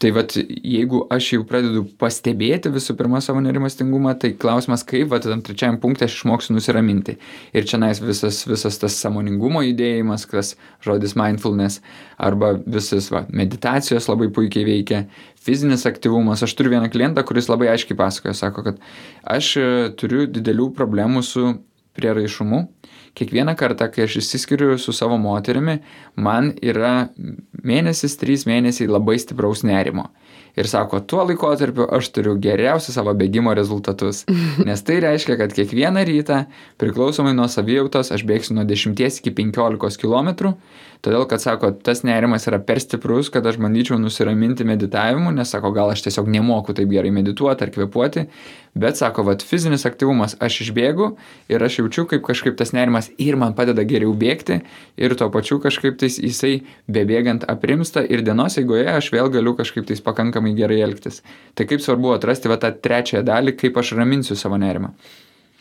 Tai vad, jeigu aš jau pradedu pastebėti visų pirma savo nerimastingumą, tai klausimas, kaip, vad, tam trečiajam punktui aš išmoksiu nusiraminti. Ir čia nais visas, visas tas samoningumo judėjimas, kas žodis mindfulness, arba visas, va, meditacijos labai puikiai veikia, fizinis aktyvumas. Aš turiu vieną klientą, kuris labai aiškiai pasakoja, sako, kad aš e, turiu didelių problemų su prieraišumu kiekvieną kartą, kai aš išsiskiriu su savo moterimi, man yra mėnesis, trys mėnesiai labai stipraus nerimo ir sako, tuo laikotarpiu aš turiu geriausius savo bėgimo rezultatus. Nes tai reiškia, kad kiekvieną rytą, priklausomai nuo savijautos, aš bėgsiu nuo 10 iki 15 km, todėl kad, sako, tas nerimas yra per stiprus, kad aš bandyčiau nusiraminti meditavimu, nes, sako, gal aš tiesiog nemoku taip gerai medituoti ar kvepuoti, bet, sako, vad fizinis aktyvumas, aš išbėgu ir aš jaučiu, kaip kažkaip tas nerimas ir man padeda geriau bėgti ir tuo pačiu kažkaip tais jisai bebėgant aprimsta ir dienos eigoje aš vėl galiu kažkaip tais pakankamai gerai elgtis. Tai kaip svarbu atrasti va tą trečiąją dalį, kaip aš raminsiu savo nerimą.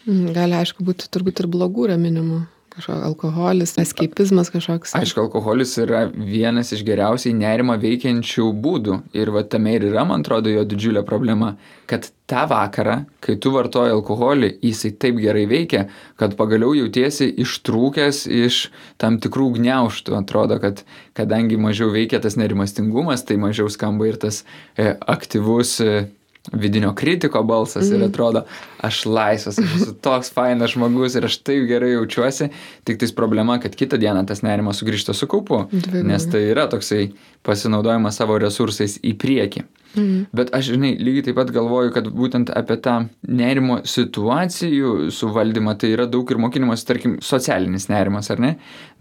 Mm, gali, aišku, būti turbūt ir blogų raminimų kažkoks alkoholis, eskeipizmas kažkoks. Aišku, alkoholis yra vienas iš geriausiai nerimą veikiančių būdų. Ir va tame ir yra, man atrodo, jo didžiulė problema, kad tą vakarą, kai tu vartoji alkoholį, jisai taip gerai veikia, kad pagaliau jautiesi ištrūkęs iš tam tikrų gniauštų. Atrodo, kad kadangi mažiau veikia tas nerimastingumas, tai mažiau skamba ir tas e, aktyvus e, vidinio kritiko balsas mm. ir mhm. atrodo, aš laisvas, aš esu toks fainas žmogus ir aš taip gerai jaučiuosi, tik tais problema, kad kitą dieną tas nerimas sugrįžta su kaupu, nes tai yra toksai pasinaudojimas savo resursais į priekį. Mhm. Bet aš, žinai, lygiai taip pat galvoju, kad būtent apie tą nerimo situacijų suvaldymą tai yra daug ir mokinimas, tarkim, socialinis nerimas, ar ne?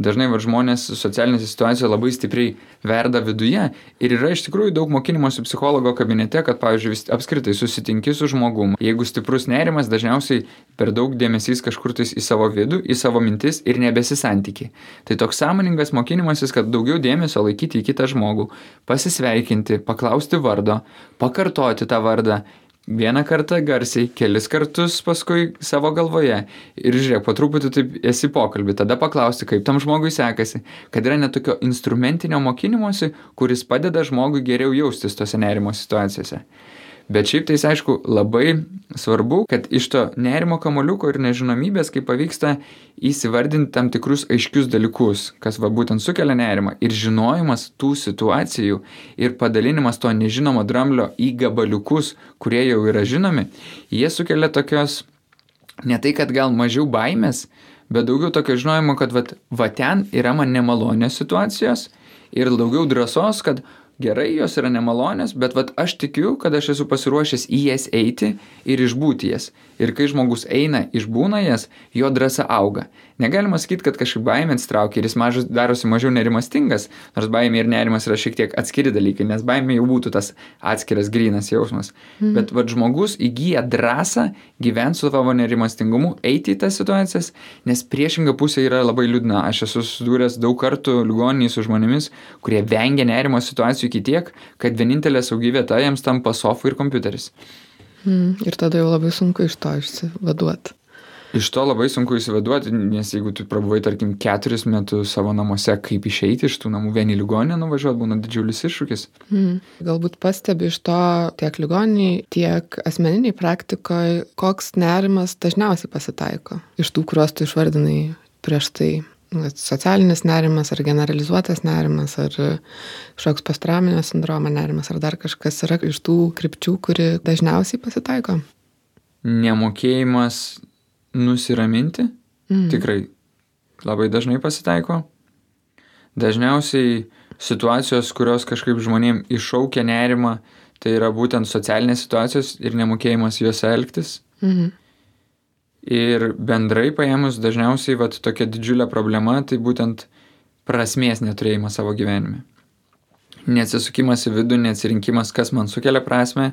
Dažnai va, žmonės socialinėse situacijose labai stipriai verda viduje ir yra iš tikrųjų daug mokinimosi psichologo kabinete, kad, pavyzdžiui, apskritai susitinki su žmogum. Jeigu stiprus nerimas, dažniausiai per daug dėmesys kažkur tais į savo vidų, į savo mintis ir nebesisantyki. Tai toks sąmoningas mokinimasis, kad daugiau dėmesio laikyti į kitą žmogų, pasisveikinti, paklausti vardo, pakartoti tą vardą vieną kartą garsiai, kelis kartus paskui savo galvoje ir žiūrėk, po truputį taip esi pokalbį, tada paklausti, kaip tam žmogui sekasi, kad yra netokio instrumentinio mokymosi, kuris padeda žmogui geriau jaustis tose nerimo situacijose. Bet šiaip tai aišku labai svarbu, kad iš to nerimo kamoliuko ir nežinomybės, kaip pavyksta įsivardinti tam tikrus aiškius dalykus, kas va būtent sukelia nerimą. Ir žinojimas tų situacijų ir padalinimas to nežinomo dramblio į gabaliukus, kurie jau yra žinomi, jie sukelia tokios, ne tai kad gal mažiau baimės, bet daugiau tokio žinojimo, kad va, va ten yra man nemalonios situacijos ir daugiau drąsos, kad gerai, jos yra nemalonės, bet vat, aš tikiu, kad aš esu pasiruošęs į jas eiti ir išbūti jas. Ir kai žmogus eina, išbūna jas, jo drąsa auga. Negalima sakyti, kad kažkaip baimė atsitraukia ir jis mažas darosi mažiau nerimastingas, nors baimė ir nerimas yra šiek tiek atskiri dalykai, nes baimė jau būtų tas atskiras grinas jausmas. Mm. Bet vad žmogus įgyja drąsą gyventi su savo nerimastingumu, eiti į tas situacijas, nes priešinga pusė yra labai liūdna. Aš esu susidūręs daug kartų ligoniniai su žmonėmis, kurie vengia nerimo situacijų iki tiek, kad vienintelė saugi vieta jiems tampa sofa ir kompiuteris. Mm, ir tada jau labai sunku iš to išsivaduoti. Iš to labai sunku įsivaduoti, nes jeigu tu prabuvai, tarkim, keturis metus savo namuose, kaip išeiti iš tų namų, vieni ligoninė nuvažiuoti, būna didžiulis iššūkis. Hmm. Galbūt pastebi iš to tiek ligoniniai, tiek asmeniniai praktikoje, koks nerimas dažniausiai pasitaiko iš tų, kuriuos tu išvardinai prieš tai. Socialinis nerimas, ar generalizuotas nerimas, ar kažkoks pastraminio sindromo nerimas, ar dar kažkas yra iš tų krypčių, kuri dažniausiai pasitaiko. Nemokėjimas nusiraminti. Mm. Tikrai labai dažnai pasitaiko. Dažniausiai situacijos, kurios kažkaip žmonėm iššaukia nerimą, tai yra būtent socialinės situacijos ir nemokėjimas juose elgtis. Mhm. Ir bendrai paėmus dažniausiai vat, tokia didžiulė problema tai būtent prasmės neturėjimas savo gyvenime. Neatsisukimas į vidų, neatsirinkimas, kas man sukelia prasme,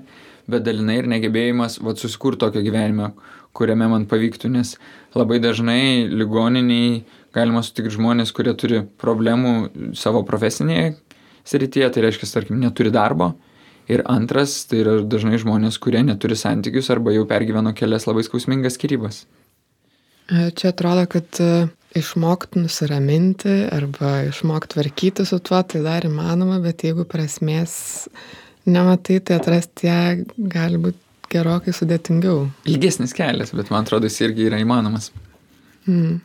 bet dalinai ir negebėjimas vat, susikurti tokio gyvenimo, kuriame man pavyktų, nes labai dažnai ligoniniai galima sutikti žmonės, kurie turi problemų savo profesinėje srityje, tai reiškia, tarkim, neturi darbo. Ir antras, tai yra dažnai žmonės, kurie neturi santykius arba jau pergyveno kelias labai skausmingas skirybas. E, čia atrodo, kad e, išmokti nusiraminti arba išmokti tvarkyti su tuo, tai dar įmanoma, bet jeigu prasmės nematai, tai atrasti ją gali būti gerokai sudėtingiau. Ilgesnis kelias, bet man atrodo, jis irgi yra įmanomas. Hmm.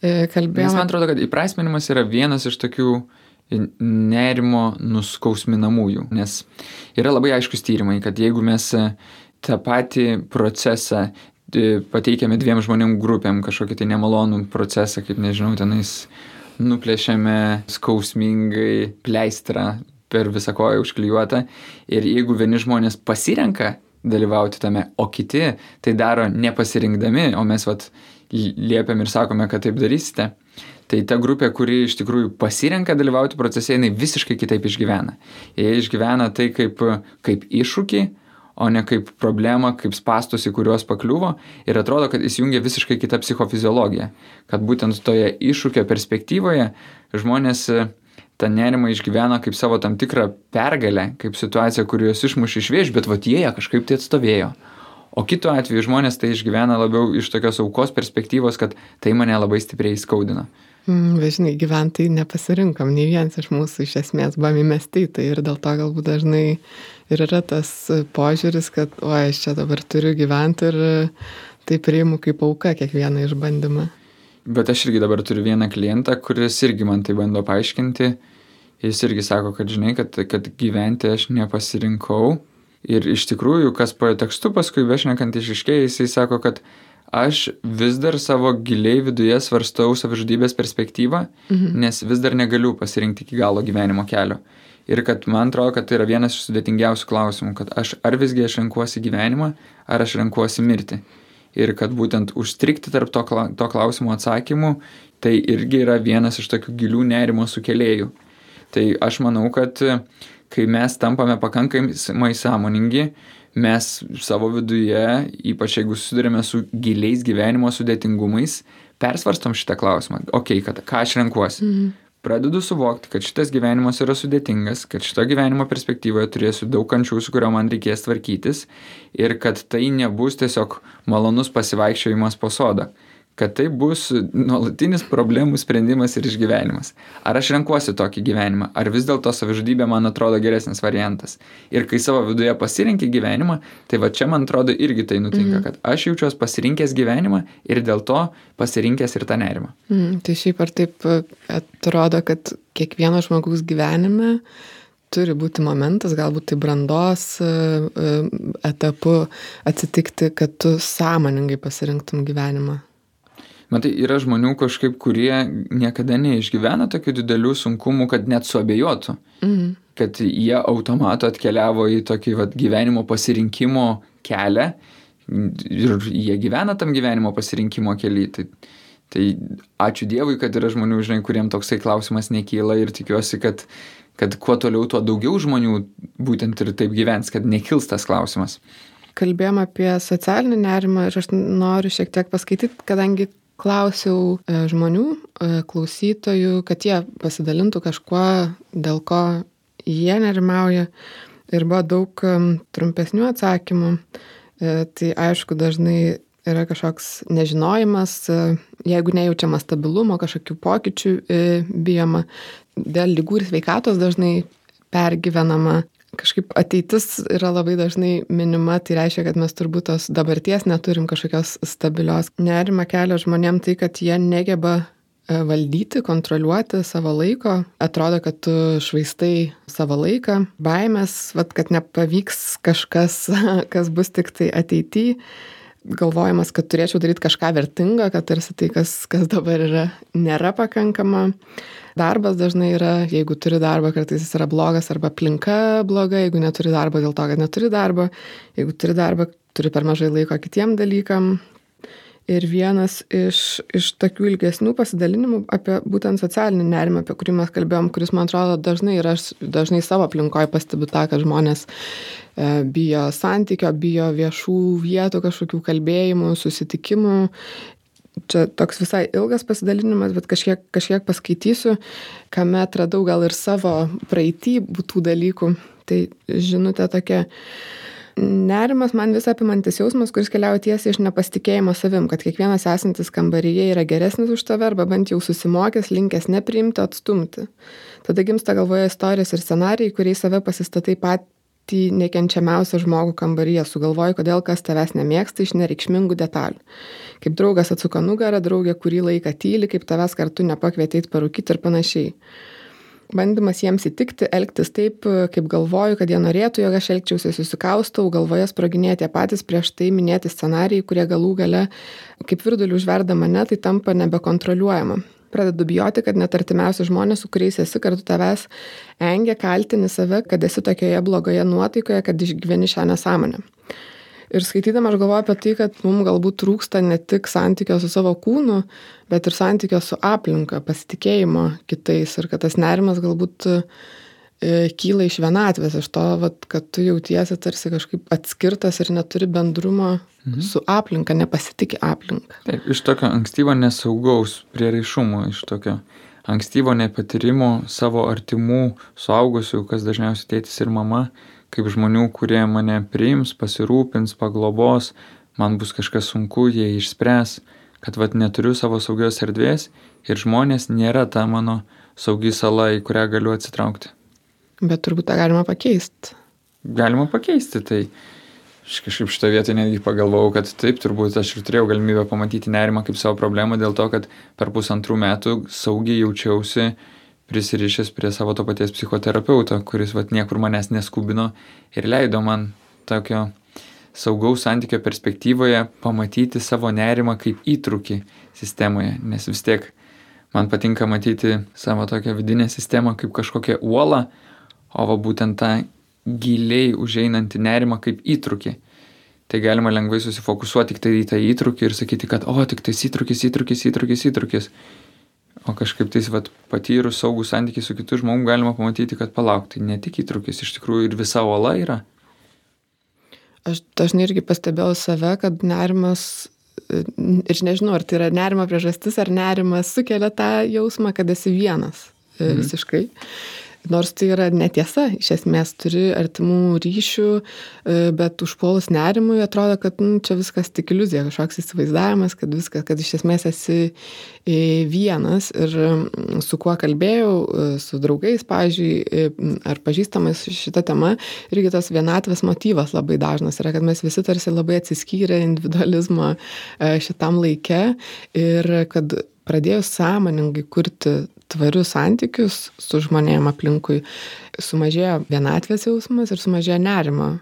Kalbėjome. Nes man atrodo, kad įprasminimas yra vienas iš tokių nerimo nuskausminamųjų, nes yra labai aiškus tyrimai, kad jeigu mes e, tą patį procesą pateikiame dviem žmonėm grupėm, kažkokį tai nemalonų procesą, kaip nežinau, tenais nuplėšiame skausmingai pleistrą per visą koją užklijuotą ir jeigu vieni žmonės pasirenka dalyvauti tame, o kiti tai daro nepasirinkdami, o mes vat liepiam ir sakome, kad taip darysite. Tai ta grupė, kuri iš tikrųjų pasirenka dalyvauti procese, jinai visiškai kitaip išgyvena. Jie išgyvena tai kaip, kaip iššūkį, o ne kaip problemą, kaip spastus, į kuriuos pakliuvo ir atrodo, kad įsijungia visiškai kita psichofiziologija. Kad būtent toje iššūkio perspektyvoje žmonės tą nerimą išgyvena kaip savo tam tikrą pergalę, kaip situaciją, kur juos išmušė iš vėžių, bet va jie kažkaip tai atstovėjo. O kitu atveju žmonės tai išgyvena labiau iš tokios aukos perspektyvos, kad tai mane labai stipriai skaudina. Mm, Važinai, gyventojai nepasirinkom, nei vienas iš mūsų iš esmės buvome įmesti, tai ir dėl to galbūt dažnai ir yra tas požiūris, kad, o aš čia dabar turiu gyventi ir tai priimu kaip auka kiekvieną išbandymą. Bet aš irgi dabar turiu vieną klientą, kuris irgi man tai bando paaiškinti. Jis irgi sako, kad žinai, kad, kad gyventi aš nepasirinkau. Ir iš tikrųjų, kas po tekstu paskui bešnekant išiškėjai, jisai sako, kad aš vis dar savo giliai viduje svarstau savižudybės perspektyvą, mhm. nes vis dar negaliu pasirinkti iki galo gyvenimo kelio. Ir kad man atrodo, kad tai yra vienas iš sudėtingiausių klausimų, kad aš ar visgi aš renkuosi gyvenimą, ar aš renkuosi mirti. Ir kad būtent užstrikti tarp to, to klausimo atsakymų, tai irgi yra vienas iš tokių gilių nerimo sukėlėjų. Tai aš manau, kad kai mes tampame pakankamai sąmoningi, mes savo viduje, ypač jeigu susidurime su giliais gyvenimo sudėtingumais, persvarstom šitą klausimą. Ok, kad ką aš renkuosi. Mhm. Pradedu suvokti, kad šitas gyvenimas yra sudėtingas, kad šito gyvenimo perspektyvoje turėsiu daug kančių, su kurio man reikės tvarkytis ir kad tai nebus tiesiog malonus pasivaikščiojimas po sodą kad tai bus nuolatinis problemų sprendimas ir išgyvenimas. Ar aš renkuosi tokį gyvenimą, ar vis dėlto savižudybė man atrodo geresnis variantas. Ir kai savo viduje pasirinki gyvenimą, tai va čia man atrodo irgi tai nutinka, mhm. kad aš jaučiuosi pasirinkęs gyvenimą ir dėl to pasirinkęs ir tą nerimą. Mhm, tai šiaip ar taip e, atrodo, kad kiekvieno žmogaus gyvenime turi būti momentas, galbūt tai brandos e, e, etapu atsitikti, kad tu sąmoningai pasirinktum gyvenimą. Matai, yra žmonių kažkaip, kurie niekada neišgyvena tokių didelių sunkumų, kad net suabejotų. Mhm. Kad jie automatu atkeliavo į tokį vat, gyvenimo pasirinkimo kelią ir jie gyvena tam gyvenimo pasirinkimo keliui. Tai, tai ačiū Dievui, kad yra žmonių, žinai, kuriem toksai klausimas nekyla ir tikiuosi, kad, kad kuo toliau, tuo daugiau žmonių būtent ir taip gyvens, kad nekils tas klausimas kalbėjom apie socialinį nerimą ir aš noriu šiek tiek paskaityti, kadangi klausiau e, žmonių, e, klausytojų, kad jie pasidalintų kažkuo, dėl ko jie nerimauja. Ir buvo daug trumpesnių atsakymų. E, tai aišku, dažnai yra kažkoks nežinojimas, jeigu nejaučiama stabilumo, kažkokių pokyčių bijoma, dėl lygų ir sveikatos dažnai pergyvenama kažkaip ateitis yra labai dažnai minima, tai reiškia, kad mes turbūt tos dabarties neturim kažkokios stabilios. Nerima kelia žmonėm tai, kad jie negeba e, valdyti, kontroliuoti savo laiko. Atrodo, kad tu švaistai savo laiką, baimės, vat, kad nepavyks kažkas, kas bus tik tai ateityje. Galvojimas, kad turėčiau daryti kažką vertingą, kad tarsi tai, kas, kas dabar yra, nėra pakankama. Darbas dažnai yra, jeigu turi darbą, kartais jis yra blogas arba aplinka bloga, jeigu neturi darbo dėl to, kad neturi darbo, jeigu turi darbą, turi per mažai laiko kitiem dalykam. Ir vienas iš, iš tokių ilgesnių pasidalinimų apie būtent socialinį nerimą, apie kurį mes kalbėjom, kuris man atrodo dažnai ir aš dažnai savo aplinkoje pastebiu tą, kad žmonės e, bijo santykio, bijo viešų vietų, kažkokių kalbėjimų, susitikimų čia toks visai ilgas pasidalinimas, bet kažkiek, kažkiek paskaitysiu, kame atradau gal ir savo praeitį būtų dalykų. Tai žinutė tokia. Nerimas man vis apimantis jausmas, kuris keliauja tiesiai iš nepasitikėjimo savim, kad kiekvienas esantis kambaryje yra geresnis už tave arba bent jau susimokęs, linkęs nepriimti, atstumti. Tada gimsta galvoje istorijos ir scenarijai, kuriais save pasistatai pat, patį nekenčiamiausią žmogų kambaryje, sugalvoji, kodėl kas tavęs nemėgsta iš nereikšmingų detalių. Kaip draugas atsuko nugarą, draugė kurį laiką tyli, kaip tavęs kartu nepakvietėjai parūkyti ir panašiai. Bandymas jiems įtikti, elgtis taip, kaip galvoju, kad jie norėtų, jog aš elgčiausi, susikaustau, galvoje sproginėti patys prieš tai minėti scenarijai, kurie galų gale, kaip virdulių užverda mane, tai tampa nebekontroliuojama pradedu bijoti, kad net artimiausi žmonės, su kuriais esi kartu tavęs, engia kaltini save, kad esi tokioje blogoje nuotaikoje, kad išgyveni šią nesąmonę. Ir skaitydama aš galvoju apie tai, kad mums galbūt trūksta ne tik santykio su savo kūnu, bet ir santykio su aplinka, pasitikėjimo kitais ir kad tas nerimas galbūt E, kyla iš vienatvės, iš to, vat, kad tu jautiesi tarsi kažkaip atskirtas ir neturi bendrumo mhm. su aplinka, nepasitikė aplinka. Taip, iš tokio ankstyvo nesaugaus prieraišumo, iš tokio ankstyvo nepatyrimo savo artimų suaugusių, kas dažniausiai tėtis ir mama, kaip žmonių, kurie mane priims, pasirūpins, paglobos, man bus kažkas sunku, jie išspręs, kad vat neturiu savo saugios erdvės ir žmonės nėra ta mano saugi sala, į kurią galiu atsitraukti. Bet turbūt tą galima pakeisti. Galima pakeisti, tai aš kažkaip šitą vietą netgi pagalvojau, kad taip, turbūt aš ir turėjau galimybę pamatyti nerimą kaip savo problemą dėl to, kad per pusantrų metų saugiai jaučiausi prisirišęs prie savo to paties psichoterapeuto, kuris vat niekur manęs neskubino ir leido man tokio saugaus santykio perspektyvoje pamatyti savo nerimą kaip įtrūkį sistemoje, nes vis tiek man patinka matyti savo tokią vidinę sistemą kaip kažkokią uolą, o va būtent tą giliai užeinantį nerimą kaip įtrūkį. Tai galima lengvai susifokusuoti tik tai į tą įtrūkį ir sakyti, kad o, tik tai įtrūkis, įtrūkis, įtrūkis, įtrūkis. O kažkaip tais vat, patyrus saugų santykių su kitu žmogu galima pamatyti, kad palauk, tai ne tik įtrūkis, iš tikrųjų ir visa ola yra. Aš dažnai irgi pastebėjau save, kad nerimas, ir nežinau, ar tai yra nerimo priežastis, ar nerimas sukelia tą jausmą, kad esi vienas mhm. visiškai. Nors tai yra netiesa, iš esmės turi artimų ryšių, e, bet užpuolus nerimui atrodo, kad nu, čia viskas tik iliuzija, kažkoks įsivaizdavimas, kad viskas, kad iš esmės esi e, vienas. Ir su kuo kalbėjau, e, su draugais, pavyzdžiui, ar pažįstamais šitą temą, irgi tas vienatvės motyvas labai dažnas yra, kad mes visi tarsi labai atsiskyrę individualizmo šitam laike. Ir kad pradėjus sąmoningai kurti tvarius santykius su žmonėm aplinkui, sumažėjo vienatvės jausmas ir sumažėjo nerimo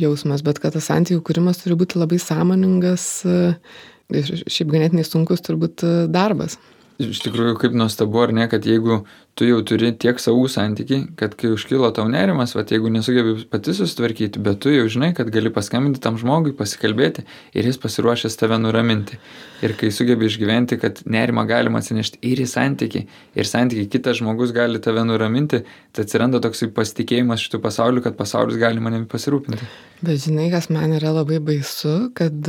jausmas, bet kad tas santykių kūrimas turi būti labai sąmoningas ir šiaip ganėtinai sunkus turbūt darbas. Iš tikrųjų, kaip nuostabu, ar ne, kad jeigu tu jau turi tiek savų santykių, kad kai užkilo tau nerimas, va jeigu nesugebi pati susitvarkyti, bet tu jau žinai, kad gali paskambinti tam žmogui, pasikalbėti ir jis pasiruošęs tave nuraminti. Ir kai sugebi išgyventi, kad nerimą galima atsinešti ir į santykių, ir santykių kitas žmogus gali tave nuraminti, tai atsiranda toks pasitikėjimas šitų pasauliu, kad pasaulis gali manimi pasirūpinti. Bet žinai, kas man yra labai baisu, kad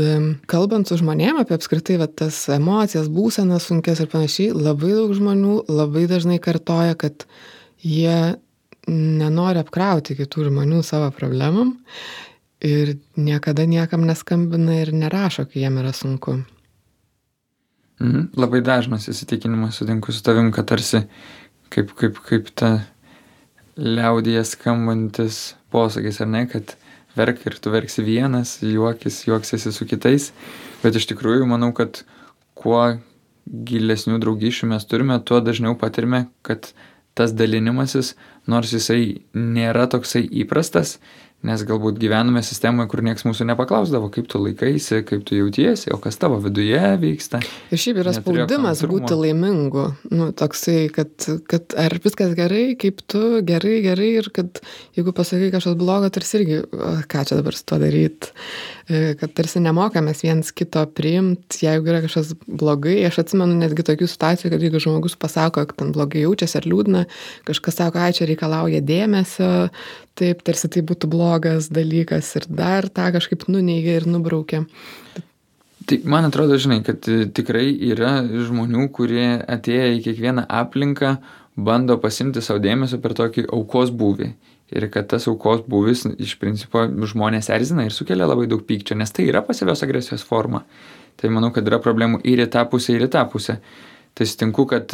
kalbant su žmonėm apie apskritai va, tas emocijas, būsenas sunkės ir panašiai, labai daug žmonių labai dažnai kartoja galvoja, kad jie nenori apkrauti kitų žmonių savo problemam ir niekada niekam neskambina ir nerašo, kai jiem yra sunku. Mhm. Labai dažnas įsitikinimas sutinku su tavim, kad tarsi kaip, kaip, kaip ta liaudėje skambantis posakis, ar ne, kad verk ir tu verksi vienas, juokis, juoksiesi su kitais, bet iš tikrųjų manau, kad kuo gilesnių draugysčių mes turime, tuo dažniau patirime, kad tas dalinimasis, nors jisai nėra toksai įprastas, nes galbūt gyvename sistemoje, kur niekas mūsų nepaklausdavo, kaip tu laikaisi, kaip tu jautiesi, o kas tavo viduje vyksta. Ir šiaip yra spaudimas būti laimingu, nu, toksai, kad, kad ar viskas gerai, kaip tu, gerai, gerai, ir kad jeigu pasakai kažkas blogo, tarsi irgi, ką čia dabar su to daryti. E, kad tarsi nemokamės viens kito priimti, jeigu yra kažkas blogai. Aš atsimenu netgi tokių situacijų, kad jeigu žmogus pasako, kad ten blogai jaučiasi ar liūdna, kažkas sako, ai čia reikalauja dėmesio, taip tarsi tai būtų blogas dalykas ir dar tą kažkaip nuneigia ir nubraukia. Tai man atrodo, žinai, kad tikrai yra žmonių, kurie atėję į kiekvieną aplinką bando pasimti savo dėmesio per tokį aukos būvį ir kad tas aukos buvis iš principo žmonės erzina ir sukelia labai daug pykčio, nes tai yra pasyvios agresijos forma. Tai manau, kad yra problemų ir į tą pusę, ir į tą pusę. Tai sutinku, kad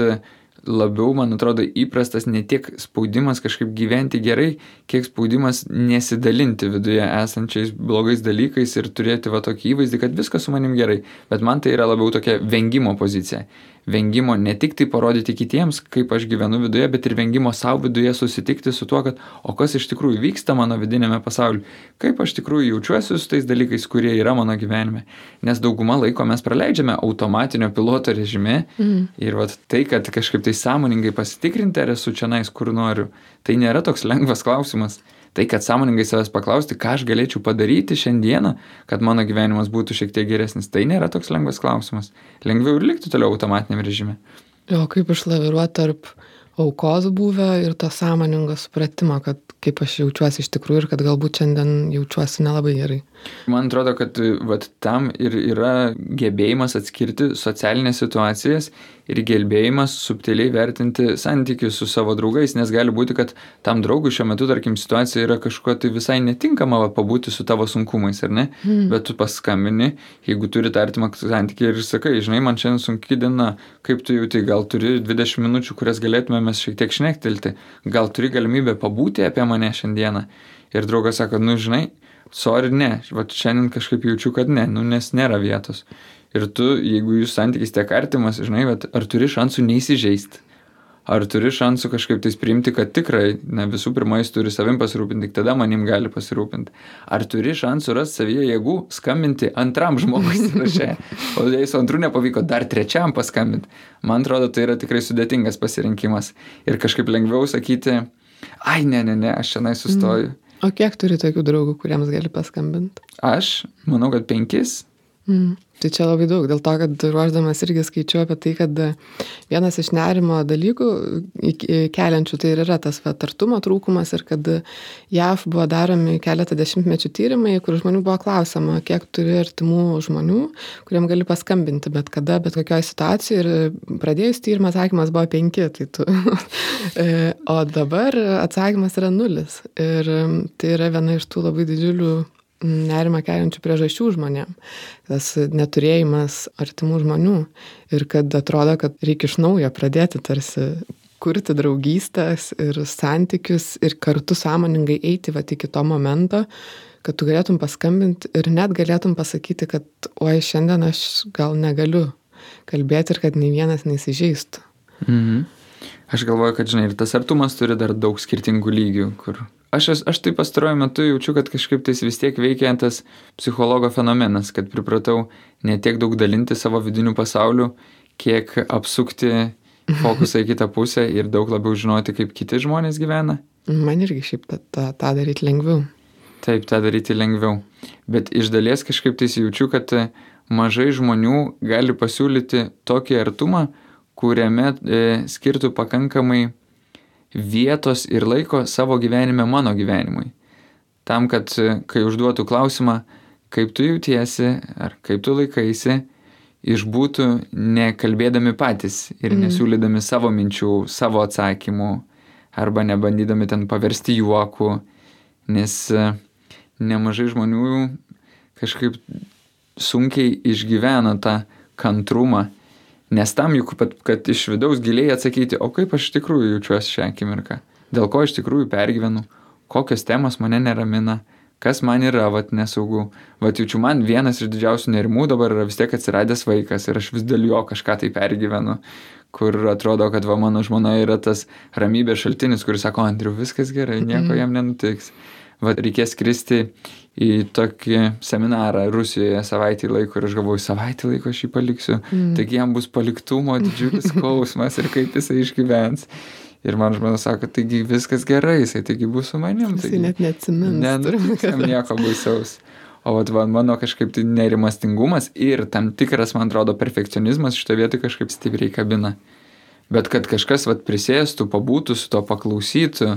labiau, man atrodo, įprastas ne tiek spaudimas kažkaip gyventi gerai, kiek spaudimas nesidalinti viduje esančiais blogais dalykais ir turėti va tokį įvaizdį, kad viskas su manim gerai. Bet man tai yra labiau tokia vengimo pozicija vengimo ne tik tai parodyti kitiems, kaip aš gyvenu viduje, bet ir vengimo savo viduje susitikti su tuo, kad o kas iš tikrųjų vyksta mano vidinėme pasaulyje, kaip aš tikrųjų jaučiuosi su tais dalykais, kurie yra mano gyvenime. Nes daugumą laiko mes praleidžiame automatinio piloto režime mm. ir vat, tai, kad kažkaip tai sąmoningai pasitikrinti, ar esu čia nais, kur noriu, tai nėra toks lengvas klausimas. Tai, kad sąmoningai savęs paklausti, ką aš galėčiau padaryti šiandieną, kad mano gyvenimas būtų šiek tiek geresnis, tai nėra toks lengvas klausimas. Lengviau ir likti toliau automatiniam režime. O kaip išlaviruoti tarp aukos buvę ir to sąmoningo supratimo, kad kaip aš jaučiuosi iš tikrųjų ir kad galbūt šiandien jaučiuosi nelabai gerai. Man atrodo, kad vat, tam ir yra gebėjimas atskirti socialinės situacijas ir gebėjimas subtiliai vertinti santykius su savo draugais, nes gali būti, kad tam draugui šiuo metu, tarkim, situacija yra kažkuo tai visai netinkama va, pabūti su tavo sunkumais, ar ne? Mm. Bet tu paskambini, jeigu turi artimą santykį ir sakai, žinai, man šiandien sunki diena, kaip tu jauti, gal turi 20 minučių, kurias galėtume mes šiek tiek šnektelti, gal turi galimybę pabūti apie mane šiandieną. Ir draugas sako, nu žinai, sorry, ne, va šiandien kažkaip jaučiu, kad ne, nu, nes nėra vietos. Ir tu, jeigu jūs santykis tiek artimas, žinai, bet ar turi šansų neįsižeisti? ar turi šansų kažkaip tais priimti, kad tikrai, na visų pirma, jis turi savim pasirūpinti, tik tada manim gali pasirūpinti. Ar turi šansų rasti savyje jėgų skambinti antram žmogui sąraše, o jei su antru nepavyko, dar trečiam paskambinti. Man atrodo, tai yra tikrai sudėtingas pasirinkimas. Ir kažkaip lengviau sakyti, ai, ne, ne, ne, aš čia sustoju. Mm. O kiek turi tokių draugų, kuriems gali paskambinti? Aš manau, kad penkis. Mm. Tai čia labai daug, dėl to, kad ruoždamas irgi skaičiu apie tai, kad vienas iš nerimo dalykų keliančių tai ir yra tas va, tartumo trūkumas ir kad JAV buvo daromi keletą dešimtmečių tyrimai, kur žmonių buvo klausama, kiek turi artimų žmonių, kuriem gali paskambinti, bet kada, bet kokioje situacijoje ir pradėjus tyrimą atsakymas buvo penki, tai tu. E, o dabar atsakymas yra nulis. Ir tai yra viena iš tų labai didžiulių nerimą keliančių priežasčių žmonėm. Tas neturėjimas artimų žmonių ir kad atrodo, kad reikia iš naujo pradėti tarsi kurti draugystės ir santykius ir kartu sąmoningai eiti va iki to momento, kad tu galėtum paskambinti ir net galėtum pasakyti, kad oi šiandien aš gal negaliu kalbėti ir kad nei vienas neįsižeistų. Mhm. Aš galvoju, kad žinai, ir tas artumas turi dar daug skirtingų lygių, kur aš, aš tai pastaruoju metu jaučiu, kad kažkaip tais vis tiek veikia tas psichologo fenomenas, kad pripratau ne tiek daug dalinti savo vidinių pasaulių, kiek apsukti fokusą į kitą pusę ir daug labiau žinoti, kaip kiti žmonės gyvena. Man irgi šiaip tą, tą, tą daryti lengviau. Taip, tą daryti lengviau. Bet iš dalies kažkaip tais jaučiu, kad mažai žmonių gali pasiūlyti tokį artumą, kuriame e, skirtų pakankamai vietos ir laiko savo gyvenime mano gyvenimui. Tam, kad kai užduotų klausimą, kaip tu jautiesi ar kaip tu laikaisi, išbūtų nekalbėdami patys ir mm. nesiūlydami savo minčių, savo atsakymų arba nebandydami ten paversti juoku, nes e, nemažai žmonių kažkaip sunkiai išgyvena tą kantrumą Nes tam juk, kad iš vidaus giliai atsakyti, o kaip aš iš tikrųjų jaučiuosi šią akimirką, dėl ko iš tikrųjų pergyvenu, kokios temos mane neramina, kas man yra, vat, nesaugu. Vat jaučiu, man vienas iš didžiausių nerimų dabar yra vis tiek atsiradęs vaikas ir aš vis dėl jo kažką tai pergyvenu, kur atrodo, kad va mano žmona yra tas ramybės šaltinis, kuris sako, Andriu, viskas gerai, nieko mhm. jam nenutiks. Vat reikės skristi į tokį seminarą Rusijoje savaitį laiko ir aš galvoju, savaitį laiko aš jį paliksiu. Mm. Taigi jam bus paliktumo didžiulis skausmas ir kaip jisai išgyvens. Ir man žmona sako, taigi viskas gerai, jisai taigi bus su manim. Jisai taigi, net neatsimins. Nenutiks nieko baisaus. O vat, va, mano kažkaip tai nerimastingumas ir tam tikras, man atrodo, perfekcionizmas šitą vietą kažkaip stipriai kabina. Bet kad kažkas vat, prisėstų, pabūtų su to, paklausytų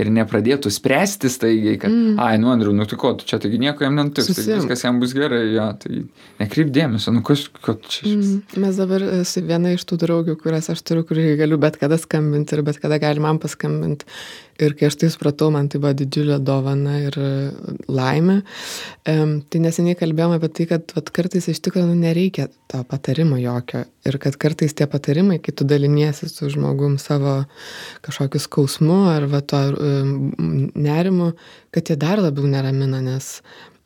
ir nepradėtų spręsti staigiai, kad, mm. ai, nu, Andriu, nu, tai ko, tu čia taigi nieko jam nenutiks, tai viskas jam bus gerai, jo, tai nekreip dėmesio, nu, kas, ko čia. Mm. Mes dabar esi viena iš tų draugių, kurias aš turiu, kurį galiu bet kada skambinti ir bet kada gali man paskambinti. Ir kai aš tai supratau, man tai buvo didžiulė dovana ir laimė. Um, tai neseniai kalbėjome apie tai, kad vat, kartais iš tikrųjų nu, nereikia to patarimo jokio. Ir kad kartais tie patarimai, kai tu daliniesi su žmogum savo kažkokiu skausmu ar va, to um, nerimu, kad jie dar labiau neramina, nes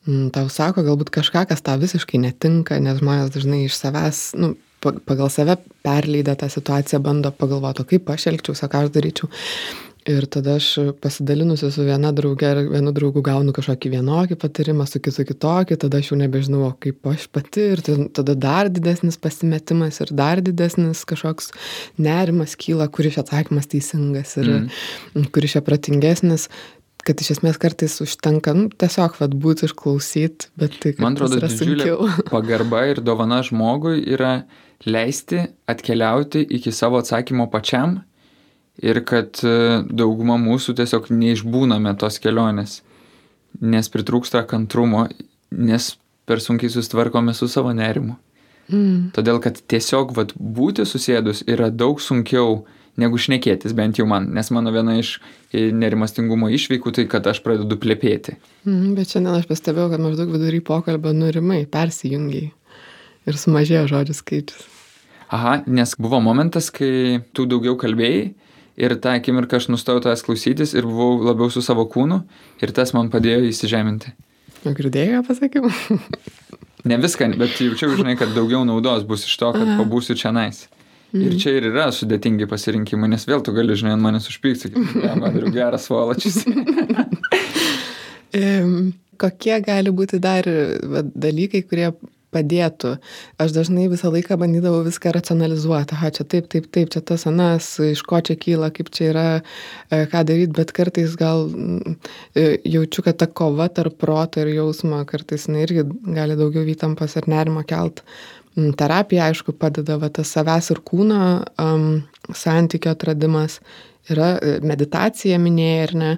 um, tau sako galbūt kažką, kas tau visiškai netinka, nes žmonės dažnai iš savęs, nu, pagal save perleidę tą situaciją bando pagalvoti, kaip aš elgčiausi, ką aš daryčiau. Ir tada aš pasidalinusi su viena drauge ir vienu draugu gaunu kažkokį vienokį patarimą, su kitu kitokį, tada aš jau nebežinau, kaip aš pati ir tada dar didesnis pasimetimas ir dar didesnis kažkoks nerimas kyla, kuris atsakymas teisingas ir mm. kuris čia pratingesnis kad iš esmės kartais užtenka nu, tiesiog vat, būti išklausyti, bet tai man atrodo, didžiulė pagarba ir dovana žmogui yra leisti atkeliauti iki savo atsakymo pačiam ir kad e, dauguma mūsų tiesiog neišbūname tos kelionės, nes pritrūksta kantrumo, nes per sunkiai sustvarkome su savo nerimu. Mm. Todėl, kad tiesiog vat, būti susėdus yra daug sunkiau negu šnekėtis, bent jau man, nes mano viena iš e, nerimastingumo išveikų tai, kad aš pradedu plepėti. Mm, bet šiandien aš pastebėjau, kad maždaug vidury pokalbio nurimai, persijungiai ir sumažėjo žodžių skaičius. Aha, nes buvo momentas, kai tu daugiau kalbėjai ir tą akimirką aš nustojau tavęs klausytis ir buvau labiau su savo kūnu ir tas man padėjo įsižeminti. O girdėjai, ką pasakiau? ne viską, bet jaučiau, žinai, kad daugiau naudos bus iš to, kad pabūsiu čia nais. Mm. Ir čia ir yra sudėtingi pasirinkimai, nes vėl tu gali, žinai, ant manęs užpykti, kad ja, man yra geras valačius. Kokie gali būti dar dalykai, kurie padėtų. Aš dažnai visą laiką bandydavau viską racionalizuoti. Aha, čia taip, taip, taip, čia tas anas, iš ko čia kyla, kaip čia yra, e, ką daryti, bet kartais gal e, jaučiu, kad ta kova tarp proto ir jausmo kartais na, irgi gali daugiau įtampos ir nerimo kelt. Mm, terapija, aišku, padeda va, tas savęs ir kūno um, santykio atradimas. Yra e, meditacija minėja, ar ne?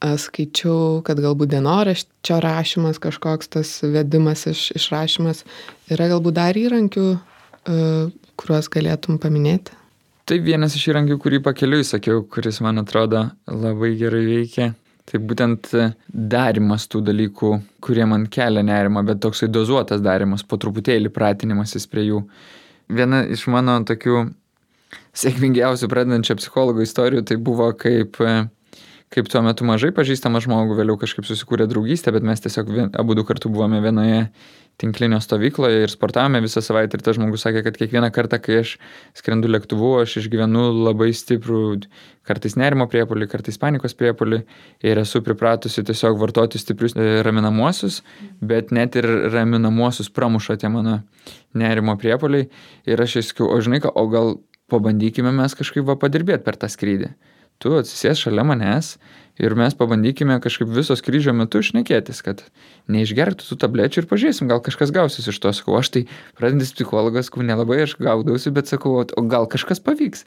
Skaičiau, kad galbūt dienoraščio rašymas, kažkoks tas vedimas, iš, išrašymas. Yra galbūt dar įrankių, uh, kuriuos galėtum paminėti? Tai vienas iš įrankių, kurį pakeliui sakiau, kuris man atrodo labai gerai veikia. Tai būtent darimas tų dalykų, kurie man kelia nerimą, bet toksai dozuotas darimas, po truputėlį pratinimasis prie jų. Viena iš mano tokių sėkmingiausių pradedančio psichologo istorijų tai buvo kaip kaip tuo metu mažai pažįstamą žmogų, vėliau kažkaip susikūrė draugystę, bet mes tiesiog vien, abu du kartu buvome vienoje tinklinio stovykloje ir sportavome visą savaitę ir tas žmogus sakė, kad kiekvieną kartą, kai aš skrendu lėktuvu, aš išgyvenu labai stiprų, kartais nerimo priepolį, kartais panikos priepolį ir esu pripratusi tiesiog vartoti stiprius raminamuosius, bet net ir raminamuosius pramuša tie mano nerimo priepoliai ir aš įskiau, o žinai ką, o gal pabandykime mes kažkaip va padirbėti per tą skrydį tu atsisės šalia manęs ir mes pabandykime kažkaip viso skrydžio metu šnekėtis, kad neišgertų tų tablečių ir pažiūrėsim, gal kažkas gausis iš to. Sakau, aš tai pradedantis psichologas, kur nelabai aš gaudausi, bet sakau, o gal kažkas pavyks.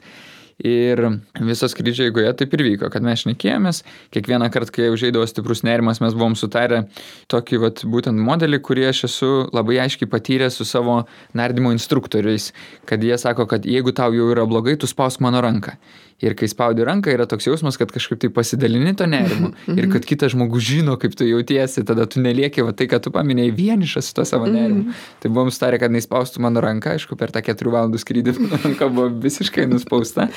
Ir viso skrydžio eigoje taip ir vyko, kad mes šnekėjomės, kiekvieną kartą, kai užeidavo stiprus nerimas, mes buvom sutarę tokį vat, būtent modelį, kurį aš esu labai aiškiai patyręs su savo nardymo instruktoriais, kad jie sako, kad jeigu tau jau yra blogai, tu spausk mano ranką. Ir kai spaudi ranką, yra toks jausmas, kad kažkaip tai pasidalini to nerimu ir kad kitas žmogus žino, kaip tu jautiesi, tada tu nelieki, va tai, kad tu paminėjai vienišas su to savo nerimu. Mhm. Tai buvom starę, kad neįspaustų mano ranką, aišku, per tą keturių valandų skrydį mano ranka buvo visiškai nuspausta,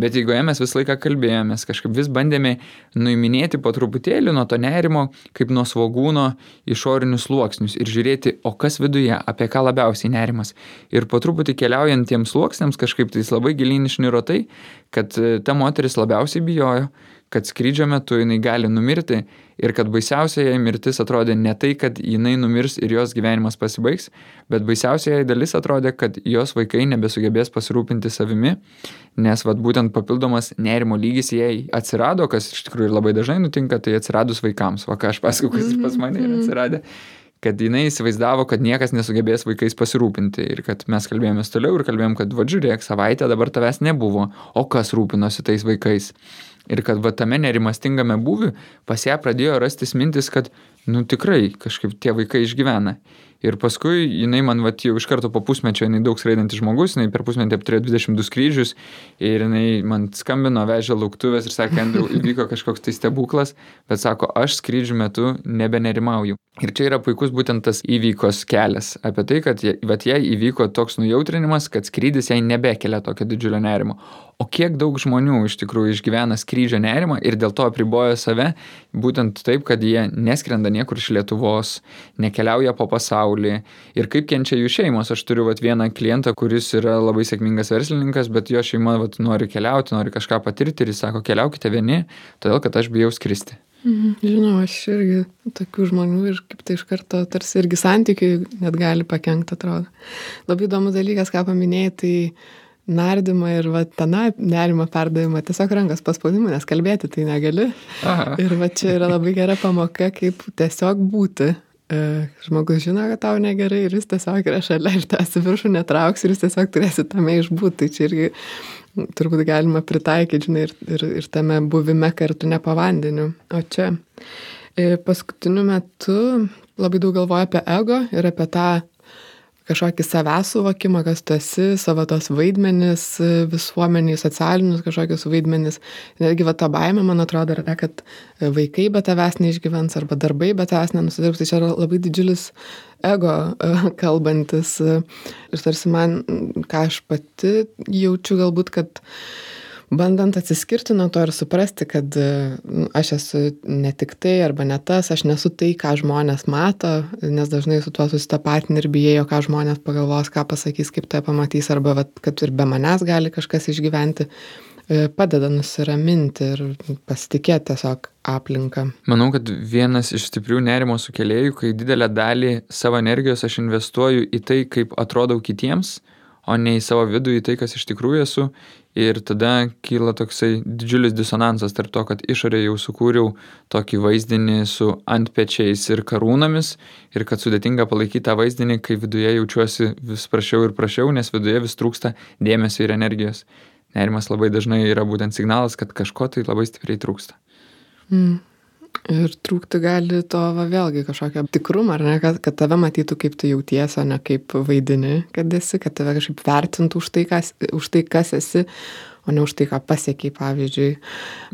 bet jeigu mes visą laiką kalbėjomės, kažkaip vis bandėme nuiminėti po truputėlį nuo to nerimo, kaip nuo svogūno išorinius sluoksnius ir žiūrėti, o kas viduje, apie ką labiausiai nerimas. Ir po truputį keliaujant tiems sluoksniams kažkaip tai labai giliai išniro tai, kad ta moteris labiausiai bijojo, kad skrydžio metu jinai gali numirti ir kad baisiausia jai mirtis atrodė ne tai, kad jinai numirs ir jos gyvenimas pasibaigs, bet baisiausia jai dalis atrodė, kad jos vaikai nebesugebės pasirūpinti savimi, nes vad būtent papildomas nerimo lygis jai atsirado, kas iš tikrųjų ir labai dažnai nutinka, tai atsiradus vaikams, va ką aš pasakoju, kas pas mane yra atsiradę kad jinai įsivaizdavo, kad niekas nesugebės vaikais pasirūpinti ir kad mes kalbėjomės toliau ir kalbėjom, kad va žiūrėk, savaitę dabar tavęs nebuvo, o kas rūpinosi tais vaikais. Ir kad va tame nerimastingame būvi pas ją pradėjo rastis mintis, kad nu tikrai kažkaip tie vaikai išgyvena. Ir paskui jinai man, va, jau iš karto po pusmečio, jinai daug skraidantis žmogus, jinai per pusmetį apturėjo 22 skrydžius ir jinai man skambino, vežė lauktuvės ir sakė, Andriu, įvyko kažkoks tai stebuklas, bet sako, aš skrydžių metu nebenerimauju. Ir čia yra puikus būtent tas įvykos kelias apie tai, kad vat, jai įvyko toks nujautrinimas, kad skrydis jai nebekelia tokio didžiulio nerimo. O kiek daug žmonių iš tikrųjų išgyvena skrydžio nerimą ir dėl to apriboja save, būtent taip, kad jie neskrenda niekur iš Lietuvos, nekeliauja po pasaulį ir kaip kenčia jų šeimos. Aš turiu vat, vieną klientą, kuris yra labai sėkmingas verslininkas, bet jo šeima vat, nori keliauti, nori kažką patirti ir jis sako, keliaukite vieni, todėl kad aš bijau skristi. Mhm, žinau, aš irgi tokių žmonių ir kaip tai iš karto tarsi irgi santykiai net gali pakengti, atrodo. Labai įdomus dalykas, ką paminėjai, tai nardymą ir va tą nerimą perdavimą tiesiog rankos paspaudimu, nes kalbėti tai negali. Aha. Ir va čia yra labai gera pamoka, kaip tiesiog būti. E, žmogus žino, kad tau negerai ir jis tiesiog yra šalia ir tas viršų netrauks ir jis tiesiog turėsi tame išbūti. Tai čia irgi turbūt galima pritaikyti, žinai, ir, ir, ir tame buvime kartu ne po vandeniu. O čia e, paskutiniu metu labai daug galvoju apie ego ir apie tą kažkokį savęs suvokimą, kas tu esi, savo tos vaidmenis visuomeniai, socialinius kažkokius vaidmenis. Netgi va ta baime, man atrodo, yra, kad vaikai be tavęs neišgyvens arba darbai be tavęs nenusidirbs. Tai čia yra labai didžiulis ego kalbantis. Ir tarsi man, ką aš pati jaučiu galbūt, kad bandant atsiskirti nuo to ir suprasti, kad nu, aš esu ne tik tai arba ne tas, aš nesu tai, ką žmonės mato, nes dažnai su tuo susitapatin ir bijėjo, ką žmonės pagalvos, ką pasakys, kaip tai pamatys, arba vat, kad ir be manęs gali kažkas išgyventi e, padeda nusiraminti ir pasitikėti tiesiog aplinką. Manau, kad vienas iš stiprių nerimo sukėlėjų, kai didelę dalį savo energijos aš investuoju į tai, kaip atrodau kitiems, o ne į savo vidų, į tai, kas iš tikrųjų esu. Ir tada kyla toksai didžiulis disonansas tarp to, kad išorėje jau sukūriau tokį vaizdinį su antpečiais ir karūnomis ir kad sudėtinga palaikyti tą vaizdinį, kai viduje jaučiuosi vis prašiau ir prašiau, nes viduje vis trūksta dėmesio ir energijos. Nerimas labai dažnai yra būtent signalas, kad kažko tai labai stipriai trūksta. Mm. Ir trūkti gali to va, vėlgi kažkokio tikrumo, ar ne, kad, kad tave matytų, kaip tu jautiesi, o ne kaip vaidini, kad esi, kad tave kažkaip vertintų už tai, kas, už tai, kas esi, o ne už tai, ką pasiekiai, pavyzdžiui.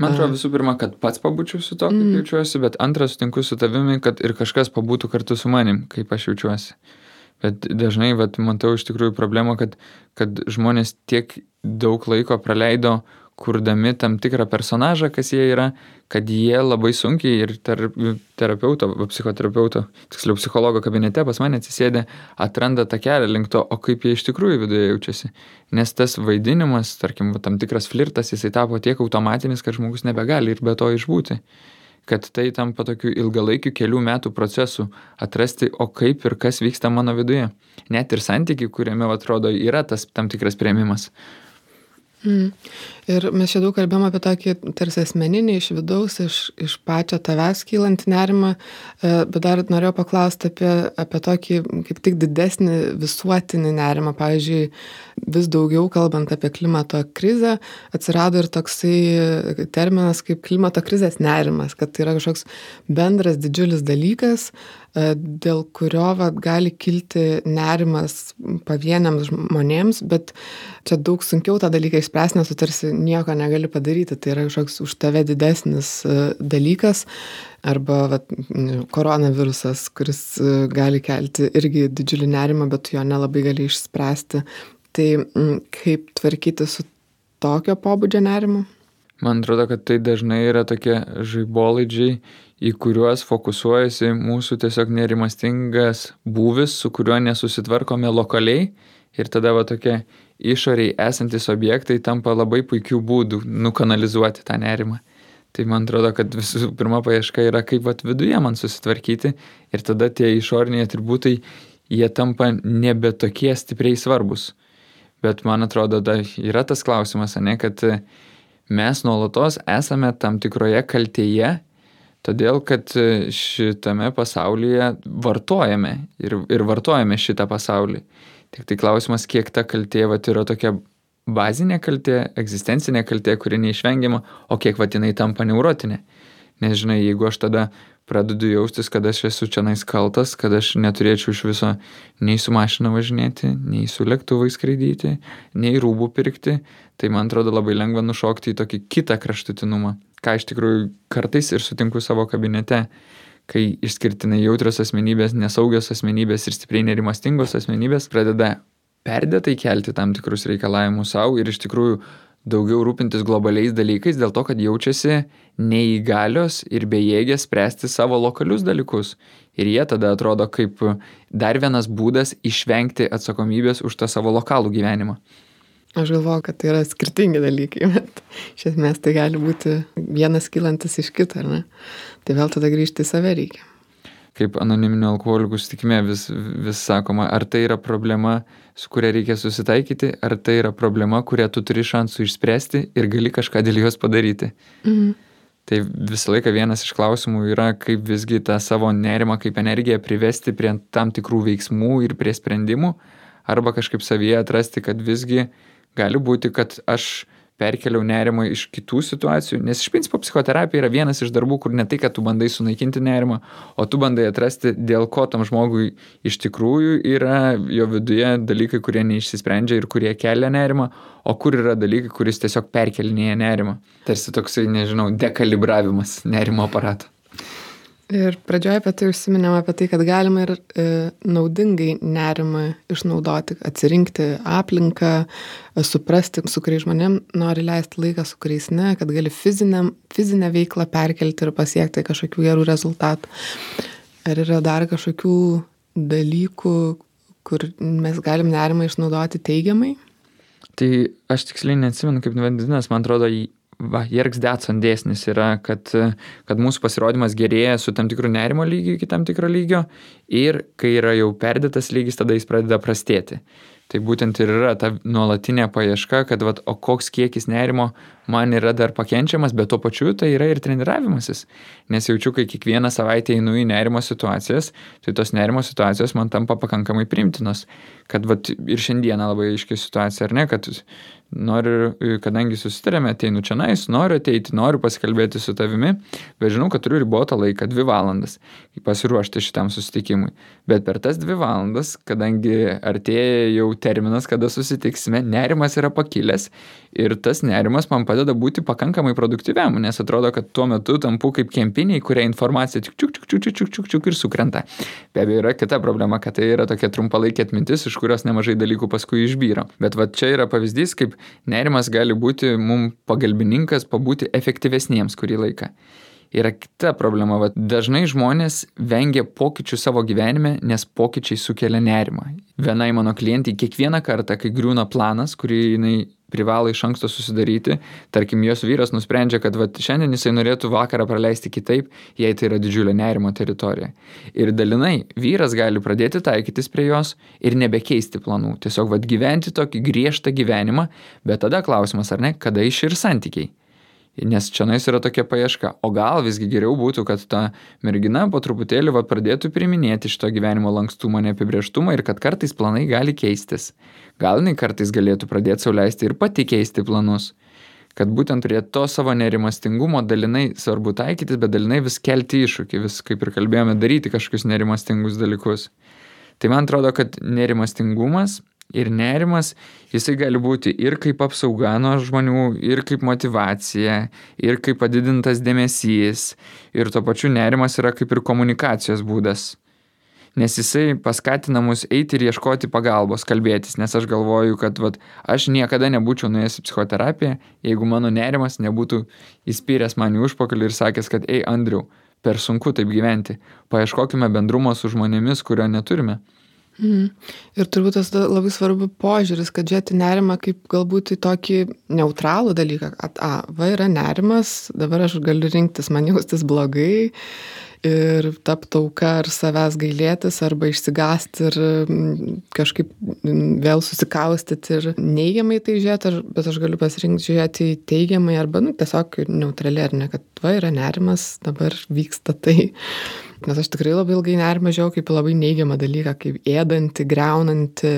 Man atrodo visų pirma, kad pats pabūčiau su to, kaip mm. jaučiuosi, bet antras sutinku su tavimi, kad ir kažkas pabūtų kartu su manim, kaip aš jaučiuosi. Bet dažnai, vat, matau iš tikrųjų problemą, kad, kad žmonės tiek daug laiko praleido kurdami tam tikrą personažą, kas jie yra, kad jie labai sunkiai ir tarp terapeuto, psichoterapeuto, tiksliau psichologo kabinete pas mane atsisėdė, atranda tą kelią link to, o kaip jie iš tikrųjų viduje jaučiasi. Nes tas vaidinimas, tarkim, tam tikras flirtas, jisai tapo tiek automatinis, kad žmogus nebegali ir be to išbūti. Kad tai tampa tokiu ilgalaikiu kelių metų procesu atrasti, o kaip ir kas vyksta mano viduje. Net ir santykiai, kuriame atrodo yra tas tam tikras prieimimas Mm. Ir mes čia daug kalbėjom apie tokį tarsi asmeninį iš vidaus, iš, iš pačio tavęs kylantį nerimą, e, bet dar norėjau paklausti apie, apie tokį kaip tik didesnį visuotinį nerimą. Pavyzdžiui, vis daugiau kalbant apie klimato krizę, atsirado ir toksai terminas kaip klimato krizės nerimas, kad tai yra kažkoks bendras didžiulis dalykas, E, dėl kurio va, gali kilti nerimas pavieniams žmonėms, bet čia daug sunkiau tą dalyką išspręsti, nes tu tarsi nieko negali padaryti. Tai yra kažkoks už tave didesnis e, dalykas arba va, koronavirusas, kuris e, gali kelti irgi didžiulį nerimą, bet jo nelabai gali išspręsti. Tai kaip tvarkyti su tokio pobūdžio nerimu? Man atrodo, kad tai dažnai yra tokie žaibolaidžiai, į kuriuos fokusuojasi mūsų tiesiog nerimastingas būvis, su kuriuo nesusitvarkome lokaliai ir tada va tokie išoriai esantis objektai tampa labai puikių būdų nukanalizuoti tą nerimą. Tai man atrodo, kad visų pirma paieška yra kaip vat viduje man susitvarkyti ir tada tie išoriniai atributai, jie tampa nebe tokie stipriai svarbus. Bet man atrodo, da yra tas klausimas, ne, kad mes nuolatos esame tam tikroje kaltėje Todėl, kad e, šitame pasaulyje vartojame ir, ir vartojame šitą pasaulį. Tik tai klausimas, kiek ta kaltė vat, yra tokia bazinė kaltė, egzistencinė kaltė, kuri neišvengiama, o kiek vat jinai tampa neurotinė. Nes žinai, jeigu aš tada pradedu jaustis, kad aš esu čia nais kaltas, kad aš neturėčiau iš viso nei su mašina važinėti, nei su lėktuvai skraidyti, nei rūbų pirkti, tai man atrodo labai lengva nušokti į tokį kitą kraštutinumą. Ką iš tikrųjų kartais ir sutinku savo kabinete, kai išskirtinai jautrios asmenybės, nesaugios asmenybės ir stipriai nerimastingos asmenybės pradeda perdėtai kelti tam tikrus reikalavimus savo ir iš tikrųjų daugiau rūpintis globaliais dalykais dėl to, kad jaučiasi neįgalios ir bejėgės spręsti savo lokalius dalykus. Ir jie tada atrodo kaip dar vienas būdas išvengti atsakomybės už tą savo lokalų gyvenimą. Aš galvoju, kad tai yra skirtingi dalykai, bet iš esmės tai gali būti vienas kylantis iš kito, ar ne? Tai vėl tada grįžti į save reikia. Kaip anoniminio alkoholikų sutikime vis, vis sakoma, ar tai yra problema, su kuria reikia susitaikyti, ar tai yra problema, kurią tu turi šansų išspręsti ir gali kažką dėl jos padaryti. Mhm. Tai visą laiką vienas iš klausimų yra, kaip visgi tą savo nerimą kaip energiją privesti prie tam tikrų veiksmų ir prie sprendimų, arba kažkaip savyje atrasti, kad visgi gali būti, kad aš perkeliau nerimą iš kitų situacijų, nes iš principo psichoterapija yra vienas iš darbų, kur ne tai, kad tu bandai sunaikinti nerimą, o tu bandai atrasti, dėl ko tam žmogui iš tikrųjų yra jo viduje dalykai, kurie neišsisprendžia ir kurie kelia nerimą, o kur yra dalykai, kuris tiesiog perkelinėja nerimą. Tarsi toksai, nežinau, dekalibravimas nerimo aparato. Ir pradžioje apie tai užsiminėm apie tai, kad galima ir e, naudingai nerimą išnaudoti, atsirinkti aplinką, suprasti, su kuriais žmonėm nori leisti laiką, su kuriais ne, kad gali fizinę, fizinę veiklą perkelti ir pasiekti kažkokių gerų rezultatų. Ar yra dar kažkokių dalykų, kur mes galim nerimą išnaudoti teigiamai? Tai aš tiksliai neatsimenu, kaip vadinasi, man atrodo, va, Jerks Detson dėsnis yra, kad, kad mūsų pasirodymas gerėja su tam tikru nerimo lygiu iki tam tikro lygio ir kai yra jau perdėtas lygis, tada jis pradeda prastėti. Tai būtent ir yra ta nuolatinė paieška, kad vat, o koks kiekis nerimo man yra dar pakenčiamas, bet tuo pačiu tai yra ir treniravimasis. Nes jaučiu, kai kiekvieną savaitę einu į nerimo situacijas, tai tos nerimo situacijos man tampa pakankamai primtinos. Kad vat, ir šiandieną labai aiškiai situacija, ar ne, kad noriu, kadangi susitarėme, ateinu čia nais, noriu ateiti, noriu pasikalbėti su tavimi, bet žinau, kad turiu ribotą laiką, dvi valandas, pasiruošti šitam susitikimui. Bet per tas dvi valandas, kadangi artėja jau terminas, kada susitiksime, nerimas yra pakilęs ir tas nerimas man padeda būti pakankamai produktyviam, nes atrodo, kad tuo metu tampu kaip kempiniai, kuria informacija tik čiuk, čiuk, čiuk, čiuk, čiuk, čiuk ir sukrenta. Be abejo, yra kita problema, kad tai yra tokia trumpalaikė atmintis, iš kurios nemažai dalykų paskui išbyra. Bet va čia yra pavyzdys, kaip nerimas gali būti mums pagalbininkas pabūti efektyvesniems kurį laiką. Yra kita problema, va, dažnai žmonės vengia pokyčių savo gyvenime, nes pokyčiai sukelia nerimą. Vienai mano klientai kiekvieną kartą, kai griūna planas, kurį jinai privalo iš anksto susidaryti, tarkim, jos vyras nusprendžia, kad va, šiandien jisai norėtų vakarą praleisti kitaip, jei tai yra didžiulė nerimo teritorija. Ir dalinai vyras gali pradėti taikytis prie jos ir nebekeisti planų, tiesiog va, gyventi tokį griežtą gyvenimą, bet tada klausimas, ar ne, kada iš ir santykiai. Nes čia nais yra tokia paieška. O gal visgi geriau būtų, kad ta mergina po truputėlį va, pradėtų priminėti šito gyvenimo lankstumą, neapibrieštumą ir kad kartais planai gali keistis. Gal jinai kartais galėtų pradėti sauliaisti ir pati keisti planus. Kad būtent prie to savo nerimastingumo dalinai svarbu taikytis, bet dalinai vis kelti iššūkį, vis kaip ir kalbėjome, daryti kažkokius nerimastingus dalykus. Tai man atrodo, kad nerimastingumas ir nerimas, jisai gali būti ir kaip apsauga nuo žmonių, ir kaip motivacija, ir kaip padidintas dėmesys, ir tuo pačiu nerimas yra kaip ir komunikacijos būdas. Nes jisai paskatina mus eiti ir ieškoti pagalbos, kalbėtis, nes aš galvoju, kad vat, aš niekada nebūčiau nuėjęs į psichoterapiją, jeigu mano nerimas nebūtų įspyręs man į užpakalį ir sakęs, kad, ei, Andriu, per sunku taip gyventi, paieškokime bendrumo su žmonėmis, kurio neturime. Mhm. Ir turbūt tas labai svarbu požiūris, kad žiūrėti nerimą kaip galbūt į tokį neutralų dalyką, kad, a, va yra nerimas, dabar aš galiu rinktis man jaustis blogai ir tapti auka ar savęs gailėtis arba išsigasti ir kažkaip vėl susikaustyti ir neigiamai tai žiūrėti, bet aš galiu pasirinkti žiūrėti teigiamai arba nu, tiesiog neutraliai ar ne, kad va yra nerimas, dabar vyksta tai. Nes aš tikrai labai ilgai nerimą žiau kaip labai neigiamą dalyką, kaip ėdanti, greunanti,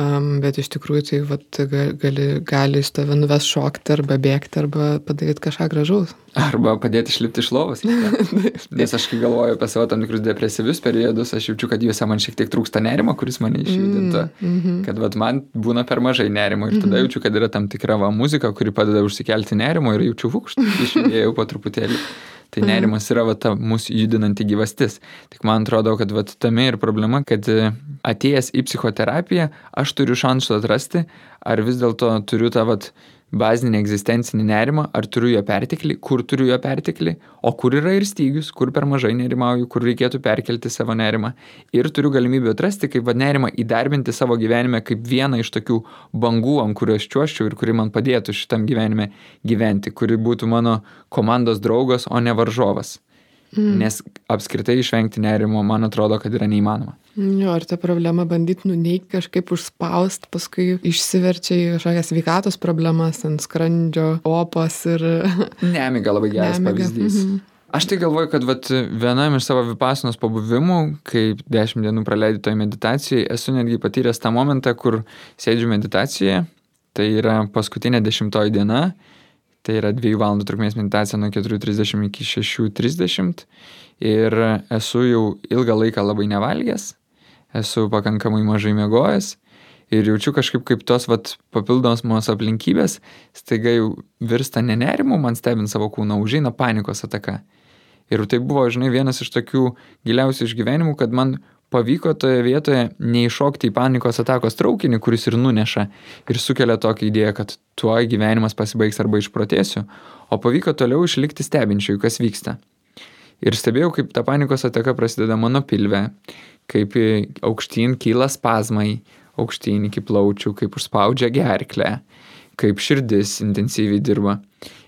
um, bet iš tikrųjų tai vat, gali, gali iš tave nuves šokti arba bėgti arba padaryti kažką gražaus. Arba padėti išlipti iš lovos. Nes aš kai galvoju apie savo tam tikrus depresyvius periodus, aš jaučiu, kad juose man šiek tiek trūksta nerimo, kuris mane išjudintų. Mm -hmm. Kad vat, man būna per mažai nerimo ir tada mhm. jaučiu, kad yra tam tikra va, muzika, kuri padeda užsikelti nerimo ir jaučiu vukštą, išjudėjau po truputėlį. Tai nerimas yra va, ta mūsų judinanti gyvastis. Tik man atrodo, kad va, tame ir problema, kad e, atėjęs į psichoterapiją, aš turiu šansų atrasti, ar vis dėlto turiu tą va, bazinį egzistencinį nerimą, ar turiu jo perteklį, kur turiu jo perteklį, o kur yra ir stygius, kur per mažai nerimauju, kur reikėtų perkelti savo nerimą. Ir turiu galimybę atrasti, kaip vad nerimą įdarbinti savo gyvenime kaip vieną iš tokių bangų, ant kurių aš čiuoščiau ir kuri man padėtų šitam gyvenime gyventi, kuri būtų mano komandos draugas, o ne varžovas. Mm. Nes apskritai išvengti nerimo, man atrodo, kad yra neįmanoma. Jo, ar ta problema bandyti nuneikti, kažkaip užspausti, paskui išsiverčia į kažkokias sveikatos problemas, ant skrandžio, opos ir... Nemiga labai geras Nemiga. pavyzdys. -hmm. Aš tai galvoju, kad vat, vienam iš savo vipasinos pabuvimų, kai dešimt dienų praleidai toj meditacijai, esu netgi patyręs tą momentą, kur sėdžiu meditacijoje, tai yra paskutinė dešimtoji diena Tai yra 2 valandų trukmės meditacija nuo 4.30 iki 6.30 ir esu jau ilgą laiką labai nevalgęs, esu pakankamai mažai miegojęs ir jaučiu kažkaip kaip tos vat, papildomos aplinkybės staiga jau virsta nenerimu, man stebint savo kūną, užeina panikos ataka. Ir tai buvo, žinai, vienas iš tokių giliausių išgyvenimų, kad man pavyko toje vietoje neiššokti į panikos atakos traukinį, kuris ir nuneša ir sukelia tokią idėją, kad tuo gyvenimas pasibaigs arba išprotėsiu, o pavyko toliau išlikti stebinčiui, kas vyksta. Ir stebėjau, kaip ta panikos ataka prasideda mano pilve, kaip aukštyn kyla spazmai, aukštyn iki plaučių, kaip užspaudžia gerklę, kaip širdis intensyviai dirba.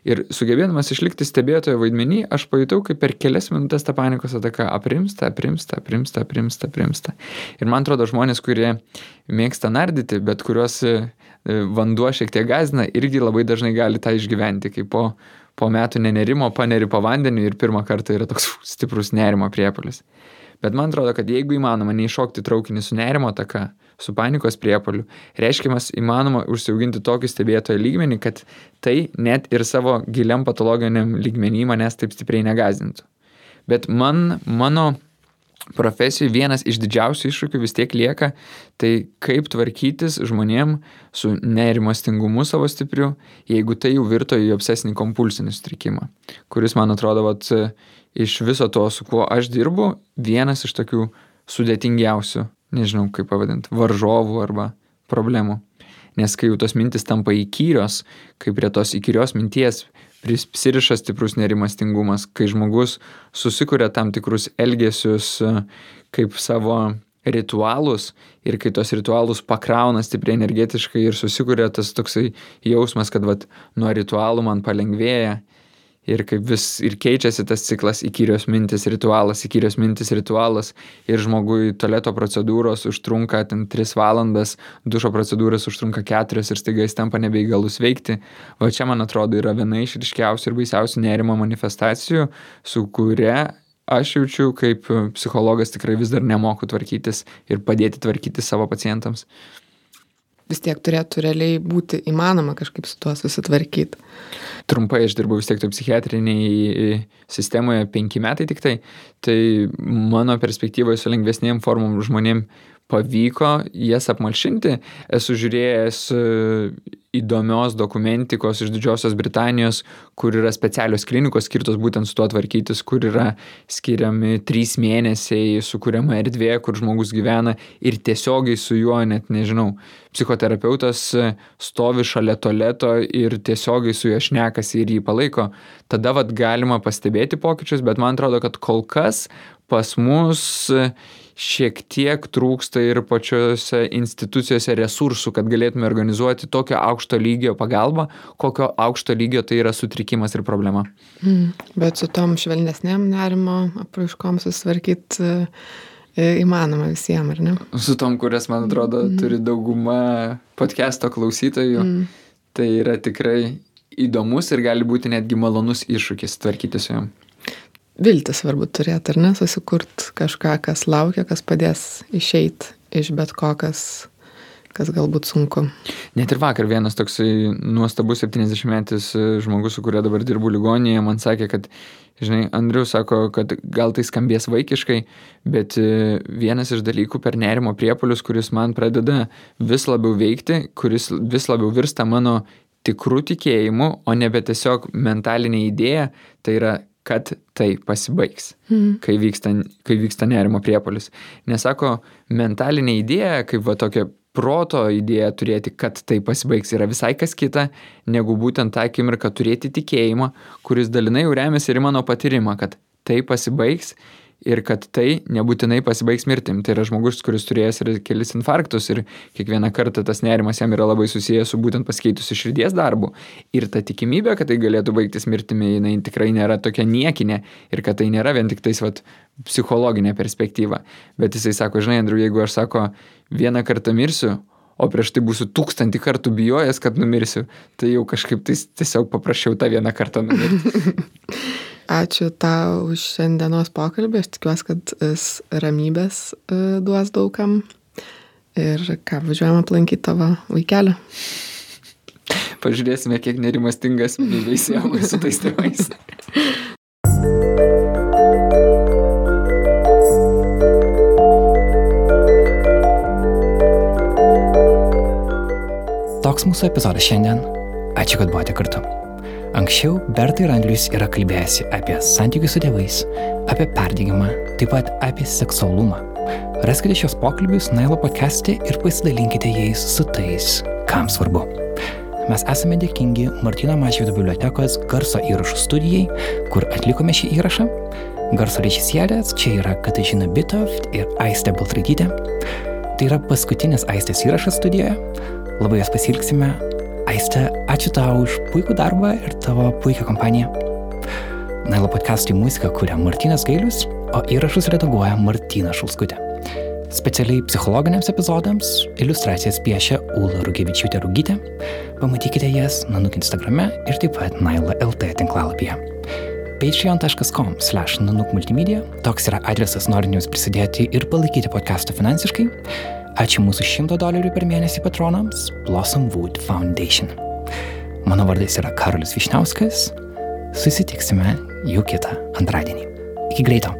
Ir sugebėdamas išlikti stebėtojo vaidmenį, aš pajutau, kaip per kelias minutės ta panikos ataka aprimsta, aprimsta, aprimsta, aprimsta, aprimsta. Ir man atrodo, žmonės, kurie mėgsta nardyti, bet kuriuos e, vanduo šiek tiek gazina, irgi labai dažnai gali tą išgyventi, kaip po, po metų nenerimo paneri po vandeniu ir pirmą kartą yra toks stiprus nerimo priepolis. Bet man atrodo, kad jeigu įmanoma neiššokti traukinį su nerimo taka, su panikos priepoliu, reiškia, mes įmanoma užsiauginti tokį stebėtojo lygmenį, kad tai net ir savo giliam patologiniam lygmenį manęs taip stipriai negazdintų. Bet man, mano profesijai vienas iš didžiausių iššūkių vis tiek lieka, tai kaip tvarkytis žmonėm su nerimastingumu savo stipriu, jeigu tai jau virto į obsesinį kompulsinį sutrikimą, kuris, man atrodo, vat, iš viso to, su kuo aš dirbu, vienas iš tokių sudėtingiausių, nežinau kaip pavadinti, varžovų arba problemų. Nes kai jau tos mintis tampa įkyrios, kai prie tos įkyrios minties prisiriša stiprus nerimastingumas, kai žmogus susikuria tam tikrus elgesius kaip savo ritualus ir kai tos ritualus pakrauna stipriai energetiškai ir susikuria tas toksai jausmas, kad vat, nuo ritualų man palengvėja ir kaip vis ir keičiasi tas ciklas įkyrios mintis ritualas, įkyrios mintis ritualas ir žmogui toleto procedūros užtrunka ten 3 valandas, dušo procedūros užtrunka 4 ir staiga jis tampa nebeįgalus veikti. O čia, man atrodo, yra viena iš ryškiausių ir baisiausių nerimo manifestacijų, su kuria aš jaučiu, kaip psichologas tikrai vis dar nemoku tvarkytis ir padėti tvarkyti savo pacientams vis tiek turėtų realiai būti įmanoma kažkaip su tuo susitvarkyti. Trumpai aš dirbu vis tiek toj psichiatriniai sistemoje penki metai tik tai, tai mano perspektyvoje su lengvesniem formom žmonėm pavyko jas apmalšinti. Esu žiūrėjęs e, įdomios dokumentikos iš Didžiosios Britanijos, kur yra specialios klinikos skirtos būtent su tuo tvarkytis, kur yra skiriami trys mėnesiai, sukūriama erdvė, kur žmogus gyvena ir tiesiogiai su juo, net nežinau, psichoterapeutas stovi šalia toleto ir tiesiogiai su juo šnekasi ir jį palaiko. Tada vad galima pastebėti pokyčius, bet man atrodo, kad kol kas pas mus šiek tiek trūksta ir pačiose institucijose resursų, kad galėtume organizuoti tokio aukšto lygio pagalbą, kokio aukšto lygio tai yra sutrikimas ir problema. Mm, bet su tom švelnesnėm nerimo apraiškom susitvarkyti e, įmanoma visiems, ar ne? Su tom, kurias, man atrodo, mm. turi dauguma podcast'o klausytojų, mm. tai yra tikrai įdomus ir gali būti netgi malonus iššūkis tvarkyti su jom viltį svarbu turėti, ar ne, susikurt kažką, kas laukia, kas padės išeiti iš bet ko, kas, kas galbūt sunku. Net ir vakar vienas toksai nuostabus 70-metis žmogus, su kuriuo dabar dirbu ligoninėje, man sakė, kad, žinai, Andriu sako, kad gal tai skambės vaikiškai, bet vienas iš dalykų per nerimo priepolius, kuris man pradeda vis labiau veikti, kuris vis labiau virsta mano tikrų tikėjimų, o nebe tiesiog mentalinė idėja, tai yra kad tai pasibaigs, mm. kai, vyksta, kai vyksta nerimo priepolis. Nesako, mentalinė idėja, kaip va tokia proto idėja turėti, kad tai pasibaigs, yra visai kas kita, negu būtent tą akimirką turėti tikėjimą, kuris dalinai jau remiasi ir mano patyrimą, kad tai pasibaigs ir kad tai nebūtinai pasibaigs mirtim. Tai yra žmogus, kuris turėjęs ir kelis infarktus ir kiekvieną kartą tas nerimas jam yra labai susijęs su būtent pasikeitusiu širdies darbu. Ir ta tikimybė, kad tai galėtų baigtis mirtimi, jinai tikrai nėra tokia niekinė ir kad tai nėra vien tik tais vat, psichologinė perspektyva. Bet jisai sako, žinai, Andriu, jeigu aš sako, vieną kartą mirsiu, o prieš tai būsiu tūkstantį kartų bijojęs, kad numirsiu, tai jau kažkaip tai tiesiog paprašiau tą vieną kartą numirti. Ačiū tau už šiandienos pokalbį. Aš tikiuosi, kad jis ramybės e, duos daugam. Ir ką, važiuojam aplankyti tavo vaikelį. Pažiūrėsime, kiek nerimastingas įveisėjau su tais tėvais. Toks mūsų epizodas šiandien. Ačiū, kad buvote kartu. Anksčiau Berta ir Andrius yra kalbėjęsi apie santykius su tėvais, apie perdygimą, taip pat apie seksualumą. Raskite šios pokalbius Nailo podcast'e ir pasidalinkite jais su tais, kam svarbu. Mes esame dėkingi Martino Mažvydo bibliotekos garso įrašų studijai, kur atlikome šį įrašą. Garso režisierės čia yra Katažina Bitoft ir Aistė Baltraitytė. Tai yra paskutinis Aistės įrašas studijoje. Labai jas pasilgsime, Aiste, ačiū tau už puikų darbą ir tavo puikią kompaniją. Nailo podcast'ui muziką kuria Martinas Gailius, o įrašus redaguoja Martina Šulskutė. Specialiai psichologiniams epizodams iliustracijas piešia Ula Rugevičiūtė Rugytė. Pamatykite jas Nanuk Instagrame ir taip pat Naila LT tinklalapyje. patreon.com slash nanuk multimedia. Toks yra adresas norint jums prisidėti ir palaikyti podcastą finansiškai. Ačiū mūsų 100 dolerių per mėnesį patronams Blossom Wood Foundation. Mano vardas yra Karolis Višniauskas. Susitiksime jau kitą antradienį. Iki greito.